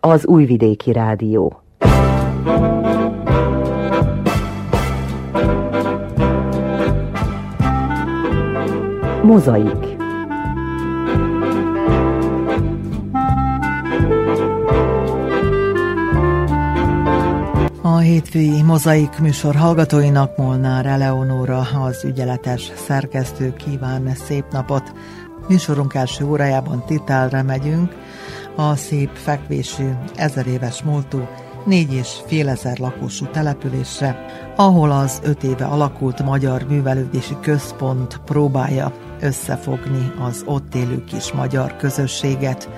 Az Újvidéki Rádió. Mozaik A hétfői mozaik műsor hallgatóinak Molnár Eleonóra, az ügyeletes szerkesztő kíván szép napot. Műsorunk első órájában Titálra megyünk, a szép fekvésű, ezer éves múltú, négy és fél ezer lakosú településre, ahol az öt éve alakult Magyar Művelődési Központ próbálja összefogni az ott élő kis magyar közösséget.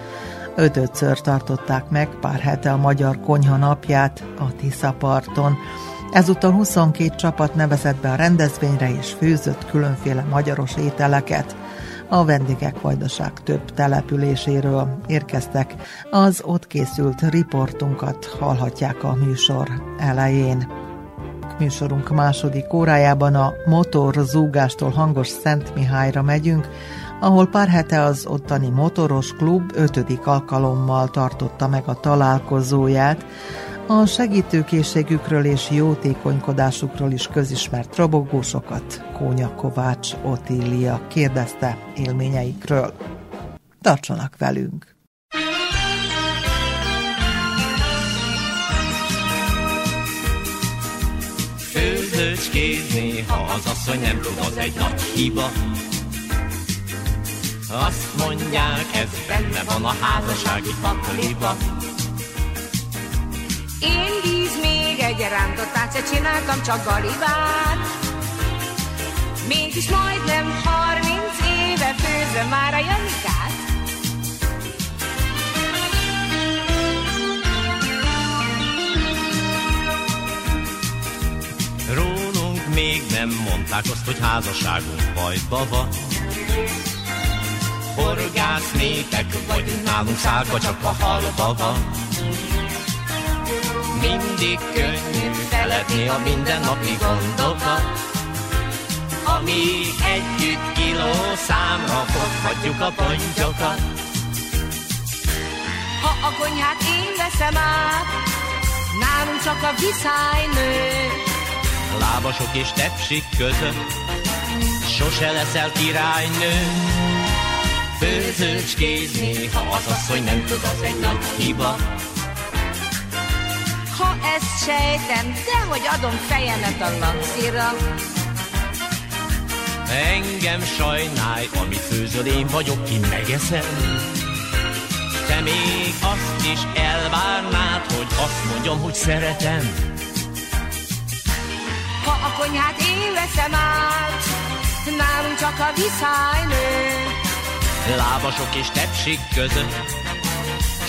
Ötötször tartották meg pár hete a Magyar Konyha napját a Tiszaparton. Ezúttal 22 csapat nevezett be a rendezvényre és főzött különféle magyaros ételeket. A vendégek vajdaság több településéről érkeztek. Az ott készült riportunkat hallhatják a műsor elején. Műsorunk második órájában a motor zúgástól hangos Szent Mihályra megyünk, ahol pár hete az ottani motoros klub ötödik alkalommal tartotta meg a találkozóját, a segítőkészségükről és jótékonykodásukról is közismert robogósokat Kónya Kovács Otília kérdezte élményeikről. Tartsanak velünk! Főzőcskézni, ha az asszony nem tud, az egy nagy hiba. Azt mondják, ez benne van a házassági pakliba. Én víz még egy rántott se csináltam, csak galibát. Mégis majdnem harminc éve főzöm már a Janikát. Rólunk még nem mondták azt, hogy házasságunk bajba van horgász népek vagyunk nálunk szálka csak a halba van. Mindig könnyű feledni a mindennapi gondokat, amíg együtt kiló számra foghatjuk a pontyokat. Ha a konyhát én veszem át, nálunk csak a viszály nő. Lábasok és tepsik között, sose leszel királynő főzőcskézni, ha az asszony nem tud, az egy nagy hiba. Ha ezt sejtem, de hogy adom fejemet a lancira. Engem sajnálj, amit főzöl, én vagyok, ki megeszem. Te még azt is elvárnád, hogy azt mondjam, hogy szeretem. Ha a konyhát én veszem át, nálunk csak a viszály nő lábasok és tepsik között.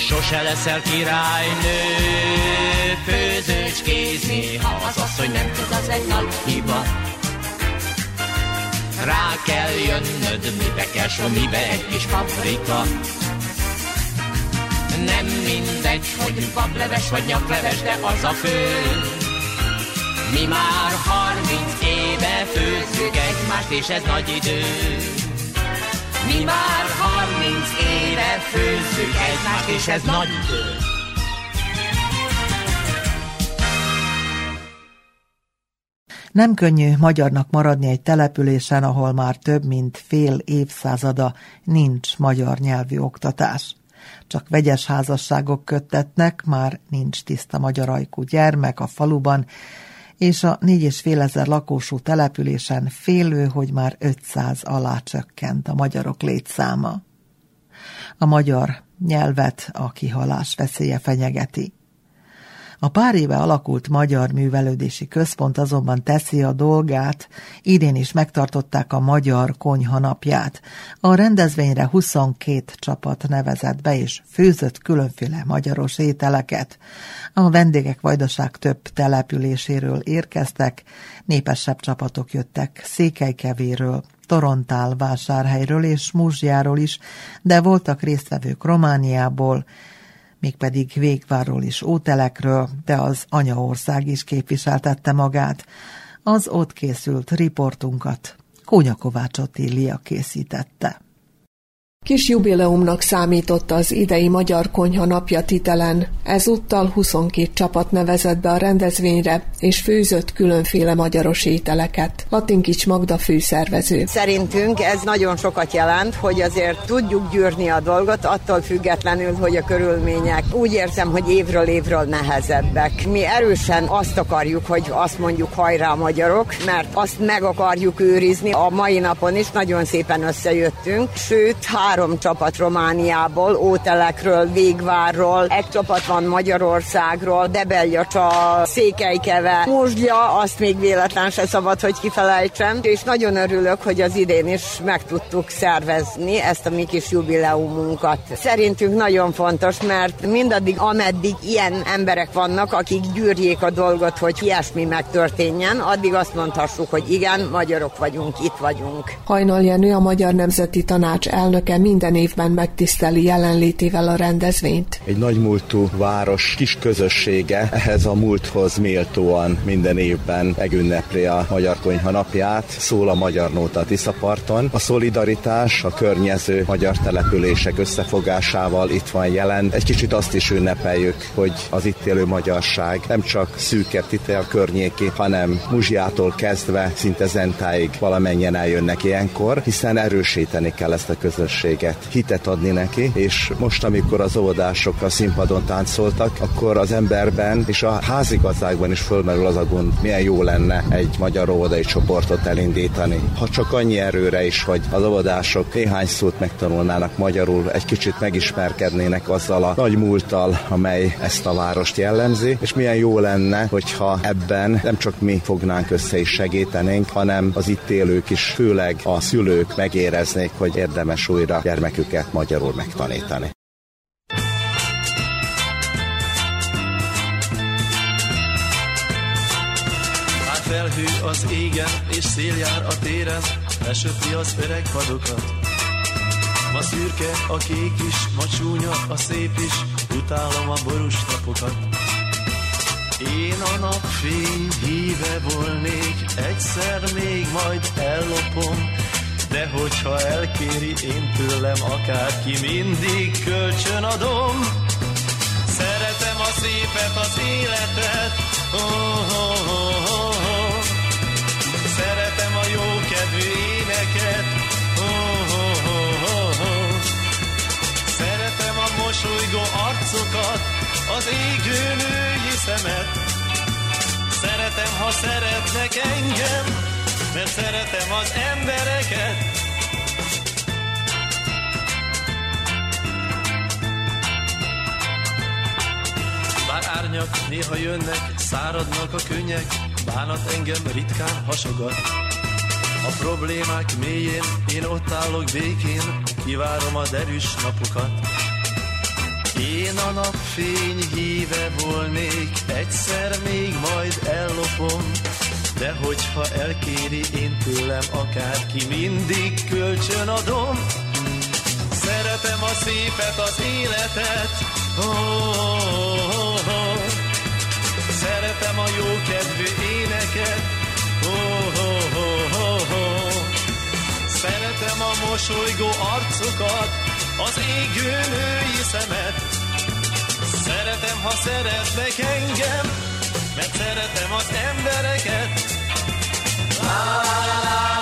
Sose leszel királynő, főzőcskézni, ha az asszony nem tud, az egy nagy hiba. Rá kell jönnöd, mibe kell so, mibe egy kis paprika. Nem mindegy, hogy bableves vagy nyakleves, de az a fő. Mi már harminc éve főzzük egymást, és ez nagy idő. Mi már harminc éve főzzük egymást, és ez nagy idő. Nem könnyű magyarnak maradni egy településen, ahol már több mint fél évszázada nincs magyar nyelvű oktatás. Csak vegyes házasságok köttetnek, már nincs tiszta magyar ajkú gyermek a faluban, és a négy és fél ezer lakósú településen félő, hogy már 500 alá csökkent a magyarok létszáma. A magyar nyelvet a kihalás veszélye fenyegeti. A pár éve alakult Magyar Művelődési Központ azonban teszi a dolgát, idén is megtartották a Magyar Konyha napját. A rendezvényre 22 csapat nevezett be, és főzött különféle magyaros ételeket. A vendégek vajdaság több településéről érkeztek, népesebb csapatok jöttek Székelykevéről, Torontál vásárhelyről és Muzsjáról is, de voltak résztvevők Romániából, mégpedig Végvárról és Ótelekről, de az anyaország is képviseltette magát. Az ott készült riportunkat Kónya Kovács Ottilia készítette. Kis jubileumnak számított az idei Magyar Konyha napja titelen. Ezúttal 22 csapat nevezett be a rendezvényre, és főzött különféle magyaros ételeket. Latinkics Magda főszervező. Szerintünk ez nagyon sokat jelent, hogy azért tudjuk gyűrni a dolgot, attól függetlenül, hogy a körülmények úgy érzem, hogy évről évről nehezebbek. Mi erősen azt akarjuk, hogy azt mondjuk hajrá magyarok, mert azt meg akarjuk őrizni. A mai napon is nagyon szépen összejöttünk, sőt, három három csapat Romániából, Ótelekről, Végvárról, egy csapat van Magyarországról, Debeljacsa, Székelykeve, Muzsgya, azt még véletlen se szabad, hogy kifelejtsem, és nagyon örülök, hogy az idén is meg tudtuk szervezni ezt a mi kis jubileumunkat. Szerintünk nagyon fontos, mert mindaddig, ameddig ilyen emberek vannak, akik gyűrjék a dolgot, hogy ilyesmi megtörténjen, addig azt mondhassuk, hogy igen, magyarok vagyunk, itt vagyunk. Hajnal Jenő, a Magyar Nemzeti Tanács elnöke minden évben megtiszteli jelenlétével a rendezvényt. Egy nagymúltú város kis közössége ehhez a múlthoz méltóan minden évben megünnepli a Magyar Konyha napját, szól a Magyar Nóta Tiszaparton. A szolidaritás a környező magyar települések összefogásával itt van jelen. Egy kicsit azt is ünnepeljük, hogy az itt élő magyarság nem csak szűkebb a környéki, hanem Muzsiától kezdve szinte Zentáig valamennyien eljönnek ilyenkor, hiszen erősíteni kell ezt a közösséget lehetőséget, hitet adni neki, és most, amikor az óvodások a színpadon táncoltak, akkor az emberben és a házigazdákban is fölmerül az a gond, milyen jó lenne egy magyar óvodai csoportot elindítani. Ha csak annyi erőre is, hogy az óvodások néhány szót megtanulnának magyarul, egy kicsit megismerkednének azzal a nagy múlttal, amely ezt a várost jellemzi, és milyen jó lenne, hogyha ebben nem csak mi fognánk össze és segítenénk, hanem az itt élők is, főleg a szülők megéreznék, hogy érdemes újra gyermeküket magyarul megtanítani. Már felhő az égen, és szél jár a téren, lesöpri az öreg padokat. Ma szürke a kék is, ma csúnya a szép is, utálom a borús napokat. Én a napfény híve volnék, egyszer még majd ellopom, de hogyha elkéri én tőlem akárki, mindig kölcsön adom. Szeretem a szépet, az életet, oh, oh, oh, oh, oh. Szeretem a jó kedvű éneket, oh, oh, oh, oh, oh. Szeretem a mosolygó arcokat, az égő női szemet. Szeretem, ha szeretnek engem, mert szeretem az embereket. Bár árnyak néha jönnek, száradnak a könnyek, bánat engem ritkán hasogat. A problémák mélyén én ott állok békén, kivárom a derűs napokat. Én a napfény híve volnék, egyszer még majd ellopom, de hogyha elkéri én tőlem akárki, mindig kölcsön adom. Szeretem a szépet, az életet, oh, oh, oh, oh. Szeretem a jó kedvű éneket, oh, oh, oh, oh, oh. Szeretem a mosolygó arcokat, az égő női szemet. Szeretem, ha szeretnek engem, mert szeretem az embereket. la la.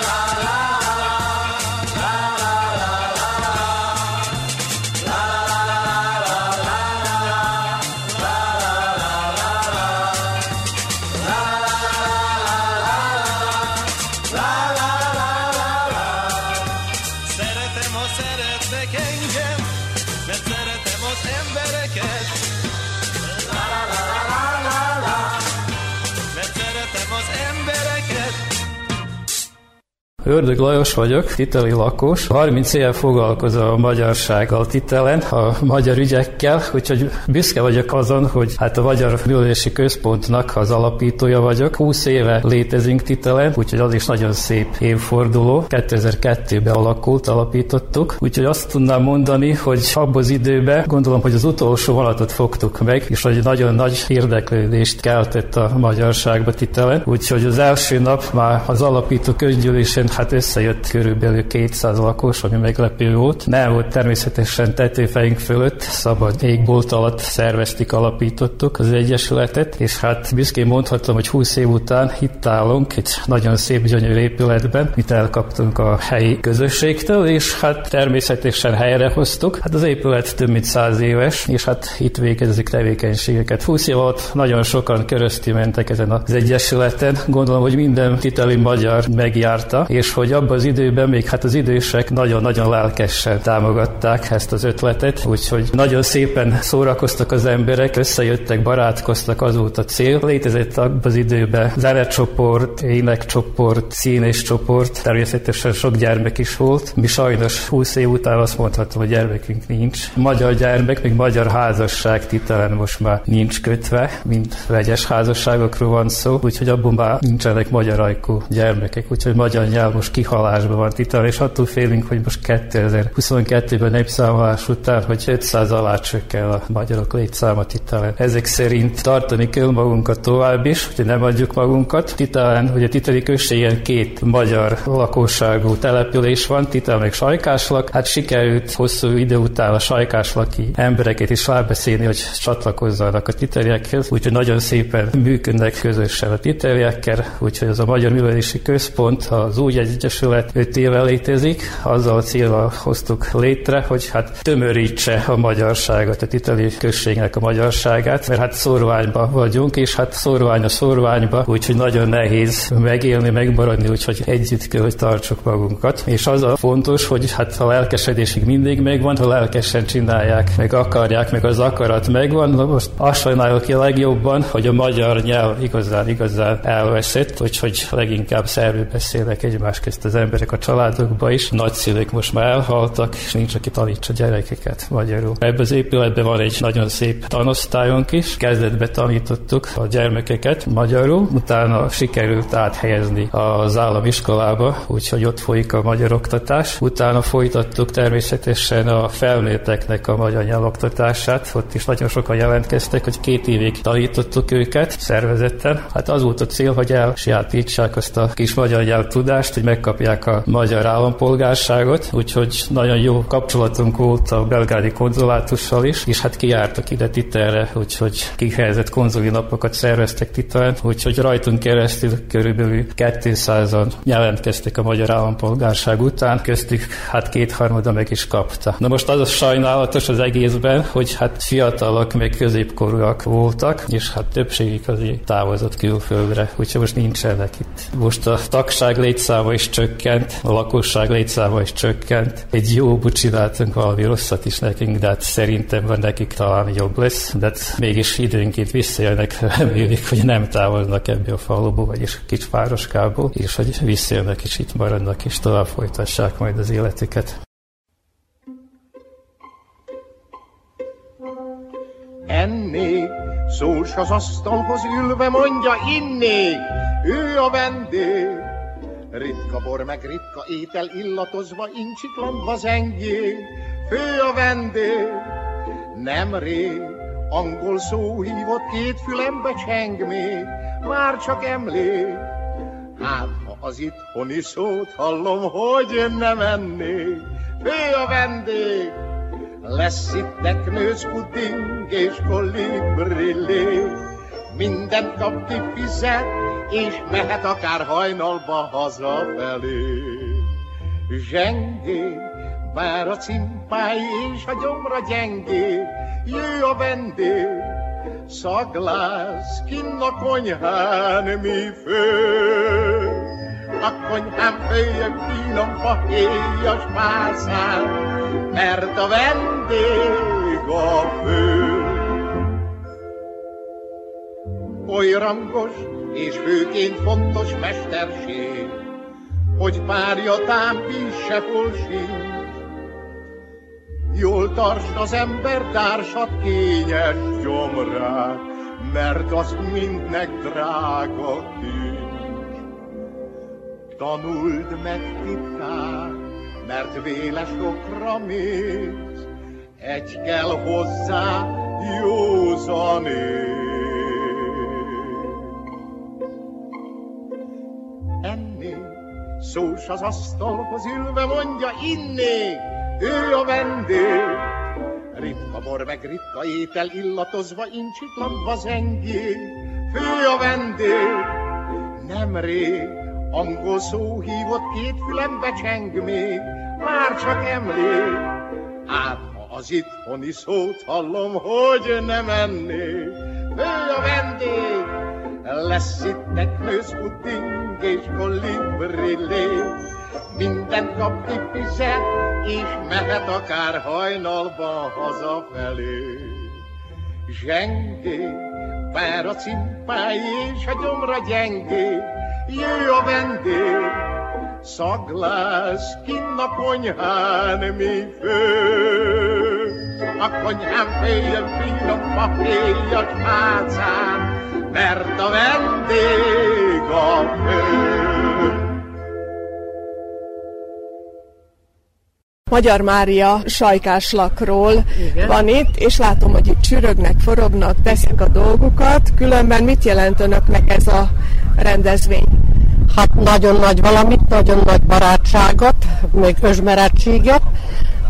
Ördög Lajos vagyok, titeli lakos. 30 éve foglalkozom a magyarsággal titelen, a magyar ügyekkel, úgyhogy büszke vagyok azon, hogy hát a Magyar Művelési Központnak az alapítója vagyok. 20 éve létezünk titelen, úgyhogy az is nagyon szép évforduló. 2002-ben alakult, alapítottuk. Úgyhogy azt tudnám mondani, hogy abban az időben gondolom, hogy az utolsó vonatot fogtuk meg, és hogy nagyon nagy érdeklődést keltett a magyarságba titelen. Úgyhogy az első nap már az alapító közgyűlésen hát összejött körülbelül 200 lakos, ami meglepő volt. Nem volt természetesen tetőfejünk fölött, szabad égbolt alatt szerveztük, alapítottuk az Egyesületet, és hát büszkén mondhatom, hogy 20 év után itt állunk egy nagyon szép, gyönyörű épületben, mit elkaptunk a helyi közösségtől, és hát természetesen helyrehoztuk. Hát az épület több mint száz éves, és hát itt végezik tevékenységeket. 20 év alatt nagyon sokan körözti mentek ezen az Egyesületen. Gondolom, hogy minden titeli magyar megjárta, és hogy abban az időben még hát az idősek nagyon-nagyon lelkesen támogatták ezt az ötletet, úgyhogy nagyon szépen szórakoztak az emberek, összejöttek, barátkoztak, az volt a cél. Létezett abban az időben zenecsoport, énekcsoport, színes csoport, természetesen sok gyermek is volt. Mi sajnos 20 év után azt mondhatom, hogy gyermekünk nincs. Magyar gyermek, még magyar házasság titelen most már nincs kötve, mint vegyes házasságokról van szó, úgyhogy abban már nincsenek magyar ajkú gyermekek, úgyhogy magyar nyelv most kihalásban van titelen, és attól félünk, hogy most 2022-ben népszámolás után, hogy 500 alá csökken a magyarok létszáma titelen. Ezek szerint tartani kell magunkat tovább is, hogy nem adjuk magunkat. Titelen, hogy a titeli községen két magyar lakosságú település van, Titel meg Sajkáslak. Hát sikerült hosszú idő után a Sajkáslaki embereket is rábeszélni, hogy csatlakozzanak a titeliekhez, úgyhogy nagyon szépen működnek közösen a titeliekkel, úgyhogy ez a Magyar Művelési Központ, az új egyesület 5 éve létezik, azzal a célral hoztuk létre, hogy hát tömörítse a magyarságot, a titeli községnek a magyarságát, mert hát szorványba vagyunk, és hát szorvány a szorványba, úgyhogy nagyon nehéz megélni, megmaradni, úgyhogy együtt kell, hogy tartsuk magunkat. És az a fontos, hogy hát a lelkesedésig mindig megvan, ha lelkesen csinálják, meg akarják, meg az akarat megvan. Na most azt sajnálok ki legjobban, hogy a magyar nyelv igazán, igazán elveszett, úgyhogy leginkább szervű beszélnek egymás közt az emberek a családokba is. Nagyszülők most már elhaltak, és nincs, aki tanítsa gyerekeket magyarul. Ebben az épületben van egy nagyon szép tanosztályunk is. Kezdetben tanítottuk a gyermekeket magyarul, utána sikerült áthelyezni az államiskolába, úgyhogy ott folyik a magyar oktatás. Utána folytattuk természetesen a felnőtteknek a magyar nyelvoktatását. Ott is nagyon sokan jelentkeztek, hogy két évig tanítottuk őket szervezetten. Hát az volt a cél, hogy elsijátítsák azt a kis magyar nyelv tudást, hogy megkapják a magyar állampolgárságot, úgyhogy nagyon jó kapcsolatunk volt a belgádi konzulátussal is, és hát kijártak ide Titerre, úgyhogy kihelyezett konzuli napokat szerveztek Titeren, úgyhogy rajtunk keresztül körülbelül 200-an jelentkeztek a magyar állampolgárság után, köztük hát kétharmada meg is kapta. Na most az a sajnálatos az egészben, hogy hát fiatalok, meg középkorúak voltak, és hát többségük azért távozott külföldre, úgyhogy most nincsenek itt. Most a tagság létszáma is csökkent, a lakosság létszáma is csökkent. Egy jó csináltunk valami rosszat is nekünk, de hát szerintem van nekik talán jobb lesz, de hát mégis időnként visszajönnek, remélik, hogy nem távoznak ebből a faluból, vagyis kicsvároskából, és hogy visszajönnek és itt maradnak, és tovább folytassák majd az életüket. Ennék, szós az asztalhoz ülve mondja innék, ő a vendég. Ritka bor meg ritka étel illatozva, incsiklandva zengék, fő a vendég. Nemrég angol szó hívott két fülembe cseng még, már csak emlék. Hát, ha az itthoni szót hallom, hogy nem ennék, fő a vendég. Lesz itt teknős puding és kolibrilé, mindent kap ki fizet, és mehet akár hajnalba hazafelé. Zsengé, vár a cimpái és a gyomra gyengé, jöjj a vendég, szaglász kinn a konyhán mi fő. A konyhán följön finom fahéjas mászán, mert a vendég a fő. Oly rangos és főként fontos mesterség, hogy párja tám víz se sincs, Jól tartsd az ember társat kényes gyomrát, mert az mindnek drága kincs. Tanuld meg titkát, mert vélesokra mész, egy kell hozzá józanész. Szós az asztalhoz ülve mondja, inné, ő a vendég. Ritka bor meg ritka étel illatozva, incsiklatva zengé, fő a vendég. Nemrég angol szó hívott két fülembe cseng még, már csak emlék. Ám ha az itthoni szót hallom, hogy nem ennék, fő a vendég. Lesz itt teknős pudding és kolibrilé, minden kap kifizet, és mehet akár hajnalba hazafelé. Zsengé, vár a cimpái és a gyomra gyengé, jöjj a vendég, szaglász kinn a konyhán mi fő. A konyhán féljön finom papír a pálcán, mert a vendég a fő. Magyar Mária sajkáslakról Igen. van itt, és látom, hogy itt csürögnek, forognak, teszik a dolgukat. Különben mit jelent önöknek ez a rendezvény? Hát nagyon nagy valamit, nagyon nagy barátságot, meg özmerettséget,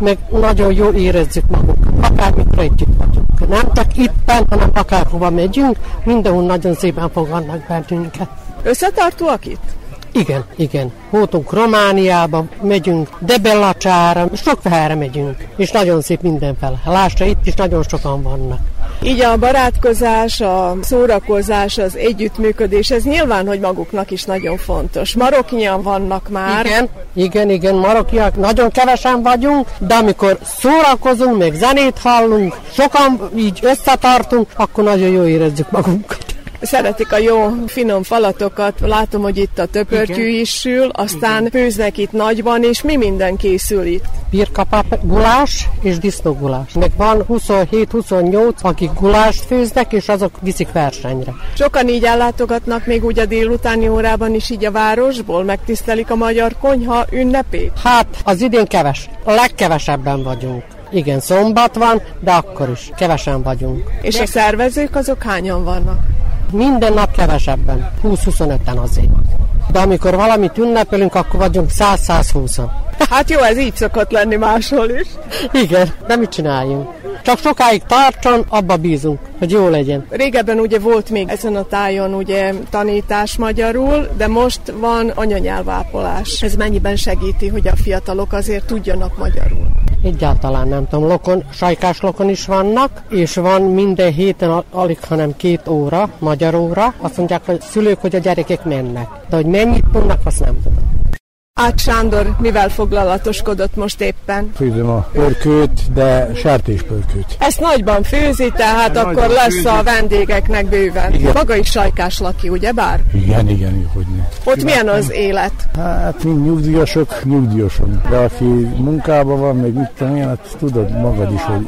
meg nagyon jól érezzük magunkat, akármikor együtt vagyunk. Nem csak itten, hanem akárhova megyünk, mindenhol nagyon szépen fogadnak bennünket. Összetartóak itt? Igen, igen. Voltunk Romániába, megyünk Debellacsára, sok helyre megyünk, és nagyon szép mindenfele. Lásra itt is nagyon sokan vannak. Így a barátkozás, a szórakozás, az együttműködés, ez nyilván, hogy maguknak is nagyon fontos. Maroknyian vannak már. Igen, igen, igen, maroknyiak, nagyon kevesen vagyunk, de amikor szórakozunk, még zenét hallunk, sokan így összetartunk, akkor nagyon jó érezzük magunkat szeretik a jó finom falatokat, látom, hogy itt a töpörtyű Igen. is sül, aztán Igen. főznek itt nagyban, és mi minden készül itt? Birkapap gulás és disznógulás. Meg van 27-28, akik gulást főznek, és azok viszik versenyre. Sokan így ellátogatnak még úgy a délutáni órában is így a városból, megtisztelik a magyar konyha ünnepét? Hát, az idén keves. A legkevesebben vagyunk. Igen, szombat van, de akkor is kevesen vagyunk. És a szervezők azok hányan vannak? Minden nap kevesebben, 20-25-en azért. De amikor valamit ünnepelünk, akkor vagyunk 100-120-an. Hát jó, ez így szokott lenni máshol is. Igen, de mit csináljunk? Csak sokáig tartson, abba bízunk, hogy jó legyen. Régebben ugye volt még ezen a tájon ugye tanítás magyarul, de most van anyanyelvápolás. Ez mennyiben segíti, hogy a fiatalok azért tudjanak magyarul? Egyáltalán nem tudom, lokon, sajkás lokon is vannak, és van minden héten alig, hanem két óra, magyar óra. Azt mondják a szülők, hogy a gyerekek mennek. De hogy mennyit tudnak, azt nem tudom. Át Sándor mivel foglalatoskodott most éppen? Főzöm a porkőt, de sertéspörkőt. Ezt nagyban főzi, tehát Ezt akkor lesz főzi. a vendégeknek bőven. Igen. Maga is sajkás laki, ugye bár? Igen, igen, hogy ne. Ott milyen az élet? Hát mind nyugdíjasok, nyugdíjason. De aki munkában van, még mit tudom én, hát tudod magad is, hogy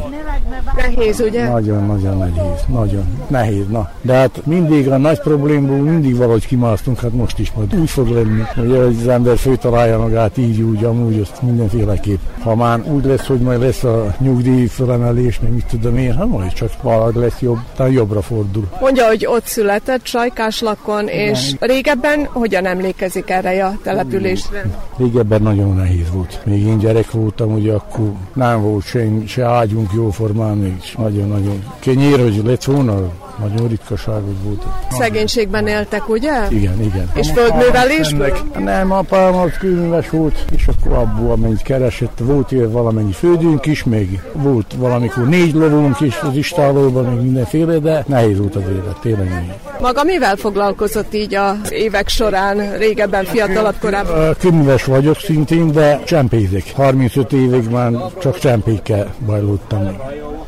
Nehéz, ugye? Nagyon-nagyon nehéz, nagyon nehéz, na. De hát mindig a nagy problémból mindig valahogy kimásztunk, hát most is majd úgy fog lenni, hogy az ember főtalálja magát így, úgy, amúgy, azt mindenféleképp. Ha már úgy lesz, hogy majd lesz a nyugdíj felemelés, meg mit tudom én, hát majd csak valahogy lesz jobb, talán jobbra fordul. Mondja, hogy ott született Sajkáslakon, és régebben hogyan emlékezik erre a településre? Régebben nagyon nehéz volt. Még én gyerek voltam, ugye akkor nem volt se, se ágyunk jóformán, még nagyon-nagyon kenyér, hogy lett volna, nagyon ritkaságos volt. Szegénységben éltek, ugye? Igen, igen. És földművelésből? Nem, apám az különves volt, és akkor abból amennyit keresett, volt ilyen valamennyi földünk is, még volt valamikor négy lovunk is az istálóban, még mindenféle, de nehéz volt az élet, tényleg Maga mivel foglalkozott így az évek során, régebben, fiatalabb korában? Különves vagyok szintén, de csempézik. 35 évig már csak csempékkel bajlódtam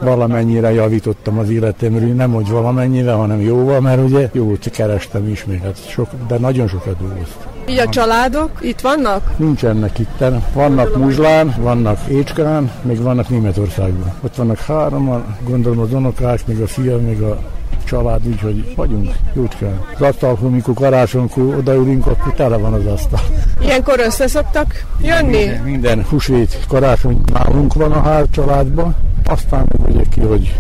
valamennyire javítottam az életemről, nem hogy valamennyire, hanem jóval, mert ugye jó, kerestem is még, hát sok, de nagyon sokat dolgoztam. Így a családok itt vannak? Nincsenek itt. Vannak Muzslán, vannak Écskán, még vannak Németországban. Ott vannak hárman, gondolom az unokák, még a fia, még a család, úgyhogy vagyunk jócskán. Az asztalhoz, amikor karácsonykor odaülünk, akkor tele van az asztal. Ilyenkor össze szoktak jönni? Minden, minden húsvét karácsony nálunk van a hár családban, aztán meg ugye ki, hogy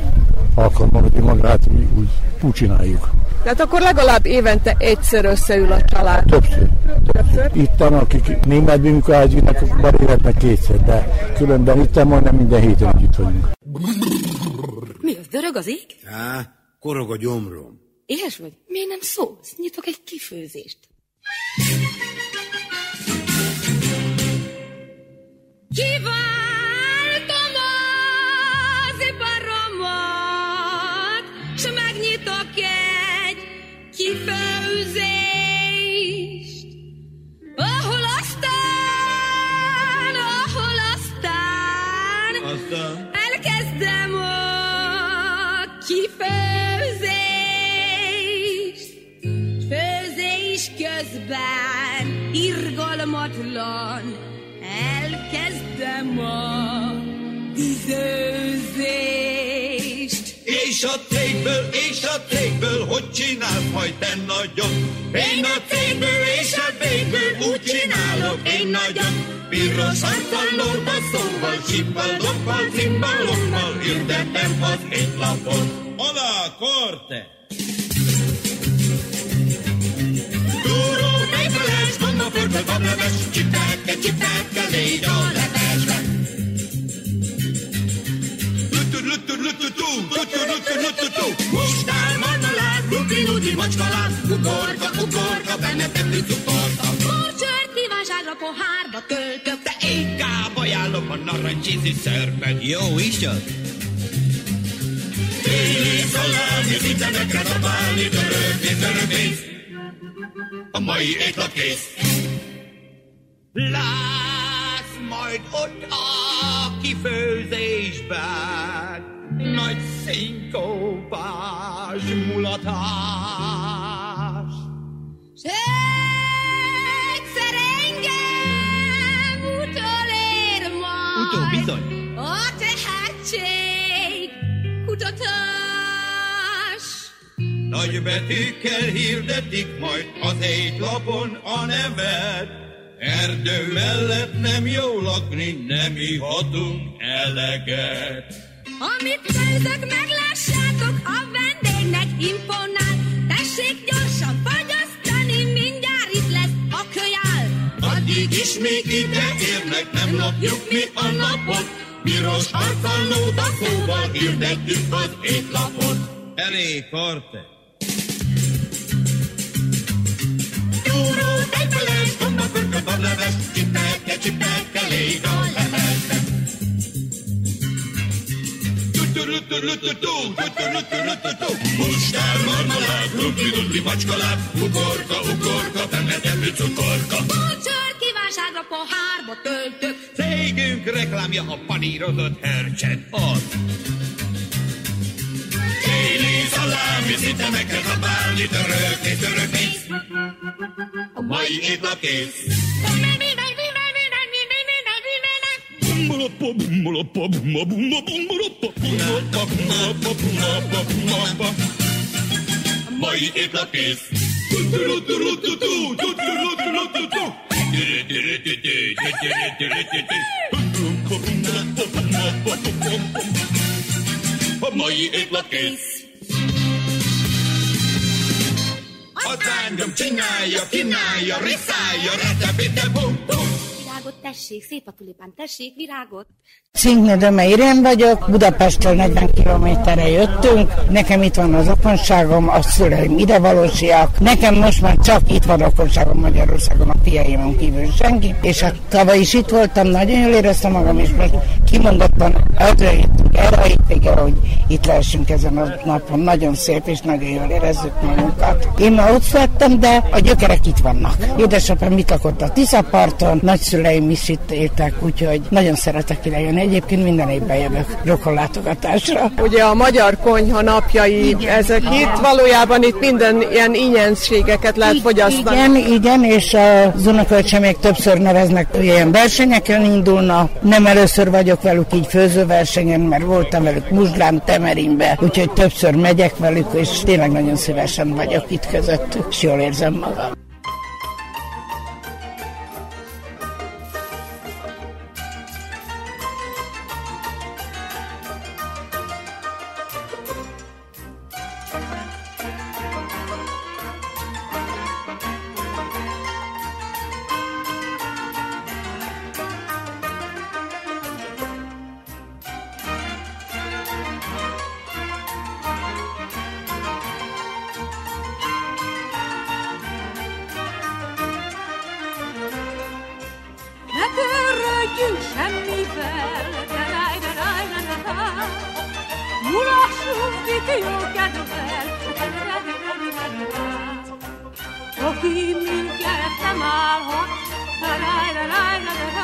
alkalmazni magát, úgy, úgy, úgy csináljuk. Tehát akkor legalább évente egyszer összeül a család. Többször. Többször. Itt van, akik német munkához jönnek, akkor életnek kétszer, de különben itt majdnem minden héten együtt vagyunk. Mi az, dörög az ég? Á, korog a gyomrom. Éhes vagy? Miért nem szólsz? Nyitok egy kifőzést. Kiváltom kifőzést, ahol aztán, ahol aztán, Aztán? elkezdem a kifőzést. Főzés közben irgalmatlan elkezdem a tüzőzést. És a cégből, és a cégből, hogy csinálsz majd te nagyon? Én a cégből és a bégből úgy csinálok én nagyon. Piros arccal, lóta szóval, csippal, doppal, cimbalommal hirdetem az étlapot. Alá, korte! Túró, fejfeles, gomba, földbe, bableves, csipelke, csipelke, légy a levesbe. Mustár, marmelád, ludi, ludi, macskalád, ugorka, ugorka, benne tepli cukorka. Borcsört kívánságra pohárba töltök, De inkább ajánlom a narancsízi szörpet. Jó is csak. Téli szalámi, szintemekre dobálni, dörögni, dörögni. A mai étlap kész. Lász majd ott a kifőzésben nagy szinkópás mulatás. S egyszer engem utolér majd. Utó, bizony. A tehetség kutatás. Nagy betűkkel hirdetik majd az étlapon a nevet. Erdő mellett nem jó lakni, nem ihatunk eleget. Amit főzök, meglássátok, a vendégnek imponál. Tessék gyorsan fagyasztani, mindjárt itt lesz a kölyál. Addig is még ide érnek, nem lopjuk mi a napot. Piros arccal lóda szóval hirdettük az étlapot. Elé, korte! Túró, tejfeles, gomba, pörköd, bableves, csipelke, csipelke, légy a levesbe. Mustár, dupli, macskalát, ugorka, ugorka, benne tepli cukorka. Borcsört kívánságra pohárba töltök. Cégünk reklámja a panírozott hercset az. Téli szalámi, törökni, törökni. A mai étlap kész. A mai étlap kész. A mai étlap kész. A tángom csinálja, kínálja, riszálja, retepite, bum, bum. Virágot tessék, szép a tulipán, tessék, virágot. Cinkne Döme Irén vagyok, Budapestről 40 kilométerre jöttünk, nekem itt van az okonságom, a szüleim idevalósiak, nekem most már csak itt van okonságom Magyarországon, a fiaimon kívül senki, és hát tavaly is itt voltam, nagyon jól éreztem magam, és most kimondottan eljöttünk erre a hétvégre, hogy itt lehessünk ezen a napon, nagyon szép, és nagyon jól érezzük magunkat. Én már ott születtem, de a gyökerek itt vannak. Édesapám itt lakott a Tiszaparton, nagyszüleim is itt éltek, úgyhogy nagyon szeretek ide jönni. Egyébként minden évben jövök rokonlátogatásra. Ugye a magyar konyha napjai, igen, ezek igen. itt valójában itt minden ilyen ingyenségeket lehet fogyasztani. Igen, igen, és az unokölcsemék többször neveznek, ilyen versenyeken indulnak. Nem először vagyok velük így főzőversenyen, mert voltam velük Muzslán, Temerinbe, úgyhogy többször megyek velük, és tényleg nagyon szívesen vagyok itt közöttük, és jól érzem magam. Ulaşım gidiyor gönüller O kimin gerek temel hop Taray taray taray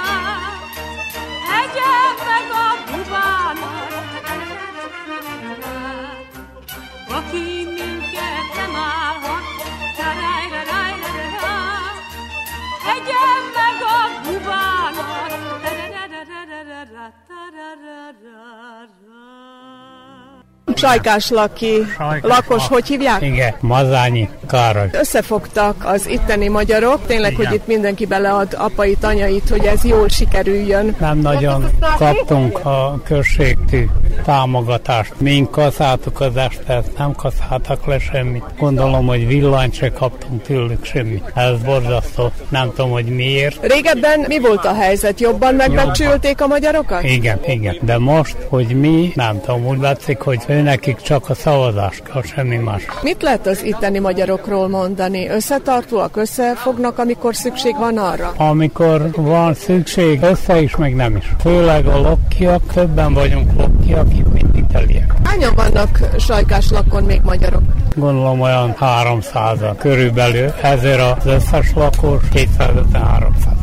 Sajkás Laki, Sajkás lakos, Laki. hogy hívják? Igen, Mazányi Károly. Összefogtak az itteni magyarok, tényleg, Igen. hogy itt mindenki belead apait, anyait, hogy ez jól sikerüljön. Nem nagyon kaptunk a községtű támogatást. Mink kaszáltuk az estet, nem kaszáltak le semmit. Gondolom, hogy villanyt se kaptunk tőlük semmit. Ez borzasztó. Nem tudom, hogy miért. Régebben mi volt a helyzet? Jobban megbecsülték a magyarokat? Igen, igen. De most, hogy mi, nem tudom, úgy látszik, hogy ő nekik csak a szavazás kell, semmi más. Mit lehet az itteni magyarokról mondani? Összetartóak, összefognak, amikor szükség van arra? Amikor van szükség, össze is, meg nem is. Főleg a lokkiak, többen vagyunk lokkiak, mint italiek. Hányan vannak Sajkás lakon még magyarok? Gondolom olyan 300 körülbelül, ezért az összes lakos 250-300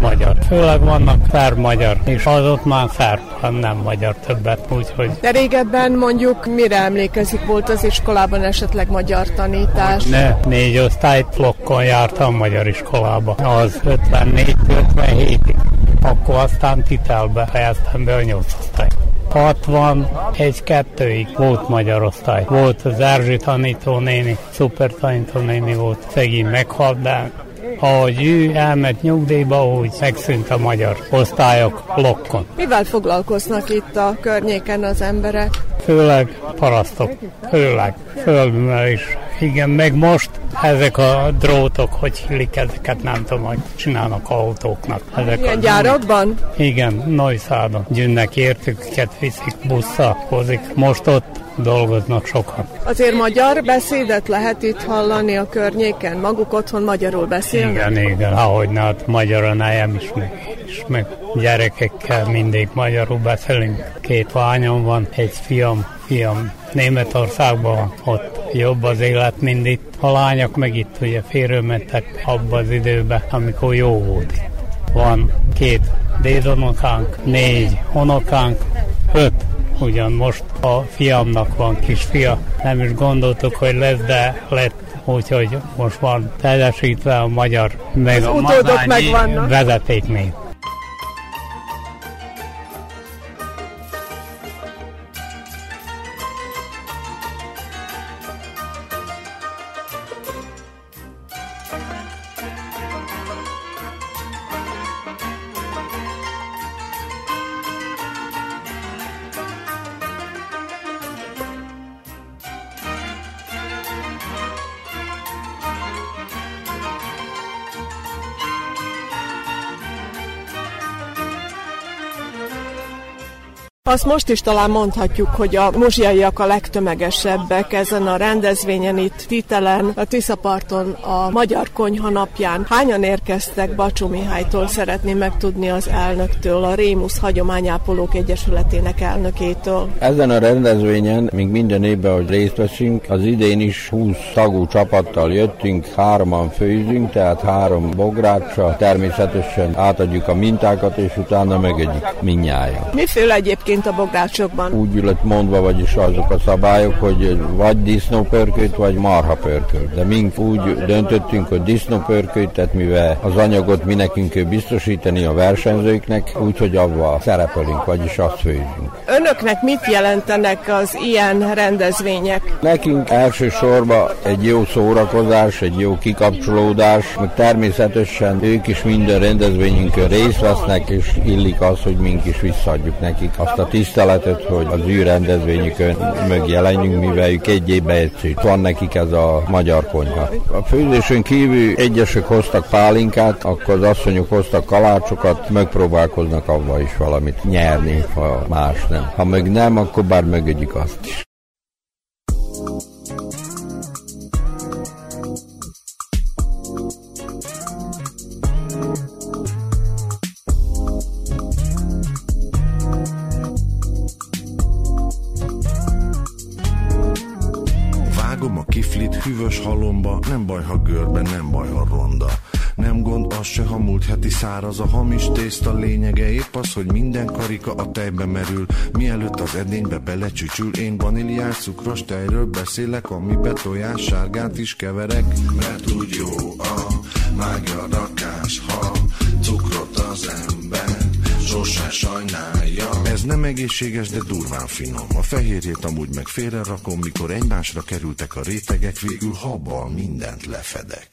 magyar. Főleg vannak szerb magyar, és az ott már szerb, hát nem magyar többet, úgyhogy De régebben mondjuk mire emlékezik, volt az iskolában esetleg magyar tanítás? ne, négy osztályblokkon jártam magyar iskolába. Az 54-57-ig. Akkor aztán titelbe fejeztem be a nyolc osztályt. 61-2-ig volt magyar osztály. Volt az Erzsi tanítónéni, szuper tanítónéni volt, szegény meghalt, de ahogy ő elment nyugdíjba, úgy megszűnt a magyar osztályok lokkon. Mivel foglalkoznak itt a környéken az emberek? Főleg parasztok, főleg földművelés. Igen, meg most ezek a drótok, hogy hílik ezeket, nem tudom, hogy csinálnak autóknak. Ezek Ilyen a gyárakban? Igen, Nagyszádon. Gyűnnek értük, viszik, busszal hozik. Most ott dolgoznak sokan. Azért magyar beszédet lehet itt hallani a környéken? Maguk otthon magyarul beszélnek? Igen, igen, ahogy ne, hát magyarul nejem is, meg, is, meg gyerekekkel mindig magyarul beszélünk. Két lányom van, egy fiam, fiam Németországban van, ott jobb az élet, mint itt. A lányok meg itt ugye félrementek abba az időben, amikor jó volt. Van két dédunokánk, négy unokánk, öt ugyan most a fiamnak van kisfia. Nem is gondoltuk, hogy lesz, de lett úgyhogy most van teljesítve a magyar, meg Az a utódok mazányi Azt most is talán mondhatjuk, hogy a muzsiaiak a legtömegesebbek ezen a rendezvényen itt Titelen, a Tiszaparton, a Magyar Konyha napján. Hányan érkeztek Bacsó Mihálytól szeretném megtudni az elnöktől, a Rémusz Hagyományápolók Egyesületének elnökétől. Ezen a rendezvényen, még minden évben, hogy részt veszünk, az idén is 20 tagú csapattal jöttünk, hárman főzünk, tehát három bográcsa, természetesen átadjuk a mintákat, és utána megegyük minnyáján. Miféle egyébként a bográcsokban? Úgy lett mondva, vagyis azok a szabályok, hogy vagy disznópörkölt, vagy marhapörkölt. De mink úgy döntöttünk, hogy disznópörkölt, mivel az anyagot mi nekünk kell biztosítani a versenyzőknek, úgyhogy avval szerepelünk, vagyis azt főzünk. Önöknek mit jelentenek az ilyen rendezvények? Nekünk elsősorban egy jó szórakozás, egy jó kikapcsolódás, meg természetesen ők is minden rendezvényünkön részt vesznek, és illik az, hogy mink is visszaadjuk nekik azt a tiszteletet, hogy az ő rendezvényükön megjelenjünk, mivel ők egy évben egyszer. Van nekik ez a magyar konyha. A főzésön kívül egyesek hoztak pálinkát, akkor az asszonyok hoztak kalácsokat, megpróbálkoznak avval is valamit nyerni, ha más nem. Ha meg nem, akkor bár megegyük azt is. Hűvös halomba, nem baj, ha görbe, nem baj, ha ronda. Nem gond az se, ha múlt heti száraz a hamis tészta lényege Épp az, hogy minden karika a tejbe merül. Mielőtt az edénybe belecsücsül Én vaníliás cukros tejről beszélek Amibe tojás sárgát is keverek. Mert úgy jó a mágia rakás Ha cukrot az ember sose sajnálja. Ez nem egészséges, de durván finom. A fehérjét amúgy meg félre rakom Mikor egymásra kerültek a rétegek Végül habbal mindent lefedek.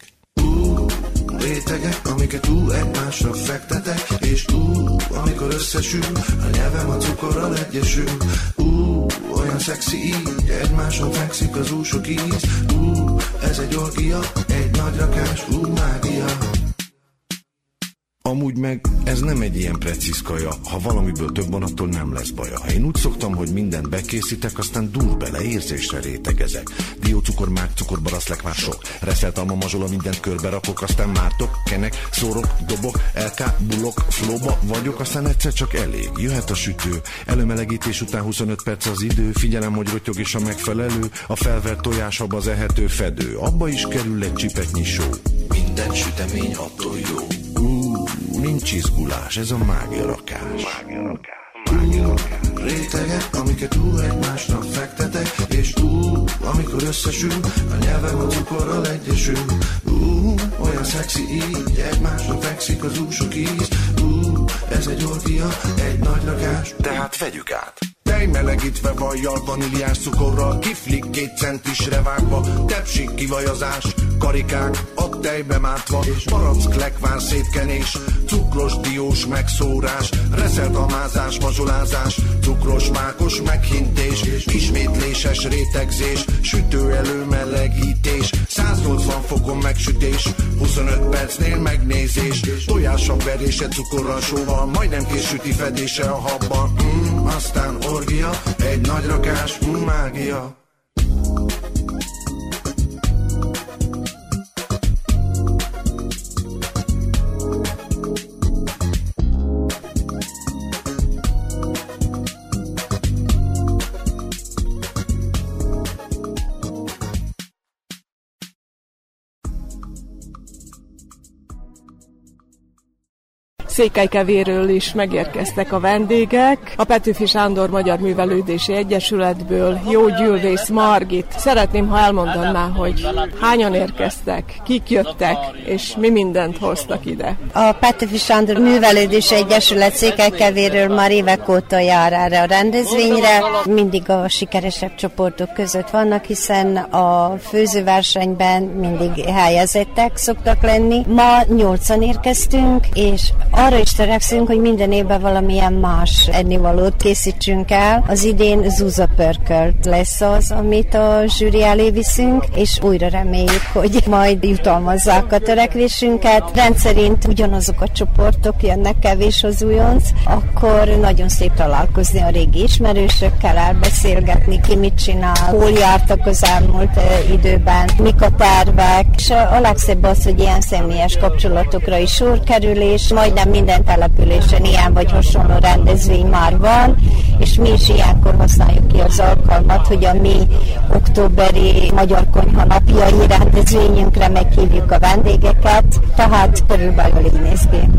Rétegek, amiket túl egymásra fektetek, és ú, amikor összesül, a nyelvem a cukorral egyesül, ú, olyan szexi így, egymáson fekszik az úsok íz, ú, ez egy orgia, egy nagy rakás, ú, mágia. Amúgy meg ez nem egy ilyen precíz kaja, ha valamiből több van, attól nem lesz baja. Én úgy szoktam, hogy mindent bekészítek, aztán dur bele, érzésre rétegezek. Diócukor, mák, cukor, baraszlek már sok. Reszelt alma, mazsola, mindent körbe rakok, aztán mártok, kenek, szórok, dobok, LK, bulok, flóba vagyok, aztán egyszer csak elég. Jöhet a sütő, előmelegítés után 25 perc az idő, figyelem, hogy rotyog is a megfelelő, a felvert tojás abba az ehető fedő. Abba is kerül egy csipetnyi só. Minden sütemény attól jó. Nincs izgulás, ez a mágia rakás. Mágia rakás. Mágia rakás. Rétegek, amiket túl egymásnak fektetek, és túl, amikor összesül, a nyelvem a cukorral egyesül. Uh, olyan szexi így, egymásnak fekszik az úsok íz. Uh, ez egy orgia, egy nagy rakás, tehát vegyük át. Tej melegítve vajjal, vaníliás cukorral, kiflik két centisre vágva, tepsik kivajazás, karikák a tejbe mátva, és barack lekvár szétkenés, cukros diós megszórás, reszelt amázás, mazsolázás, cukros mákos meghintés, ismétléses rétegzés, sütő elő melegítés, 180 fokon megsütés, 25 percnél megnézés, tojása verése cukorral sóval, majdnem késüti fedése a habban, mm, aztán orgia, egy nagy rakás, mágia. Székelykevéről is megérkeztek a vendégek. A Petőfi Sándor Magyar Művelődési Egyesületből Jó Gyűlvész Margit. Szeretném, ha elmondaná, hogy hányan érkeztek, kik jöttek, és mi mindent hoztak ide. A Petőfi Sándor Művelődési Egyesület Székelykevéről már évek óta jár erre a rendezvényre. Mindig a sikeresebb csoportok között vannak, hiszen a főzőversenyben mindig helyezettek szoktak lenni. Ma nyolcan érkeztünk, és arra is törekszünk, hogy minden évben valamilyen más ennivalót készítsünk el. Az idén Zuza Pörkölt lesz az, amit a zsűri elé viszünk, és újra reméljük, hogy majd jutalmazzák a törekvésünket. Rendszerint ugyanazok a csoportok jönnek kevés az újonc, akkor nagyon szép találkozni a régi ismerősökkel, elbeszélgetni, ki mit csinál, hol jártak az elmúlt időben, mik a tervek, és a legszebb az, hogy ilyen személyes kapcsolatokra is sor kerül, és majdnem minden településen ilyen vagy hasonló rendezvény már van, és mi is ilyenkor használjuk ki az alkalmat, hogy a mi októberi Magyar Konyha napjai rendezvényünkre meghívjuk a vendégeket, tehát körülbelül így néz ki.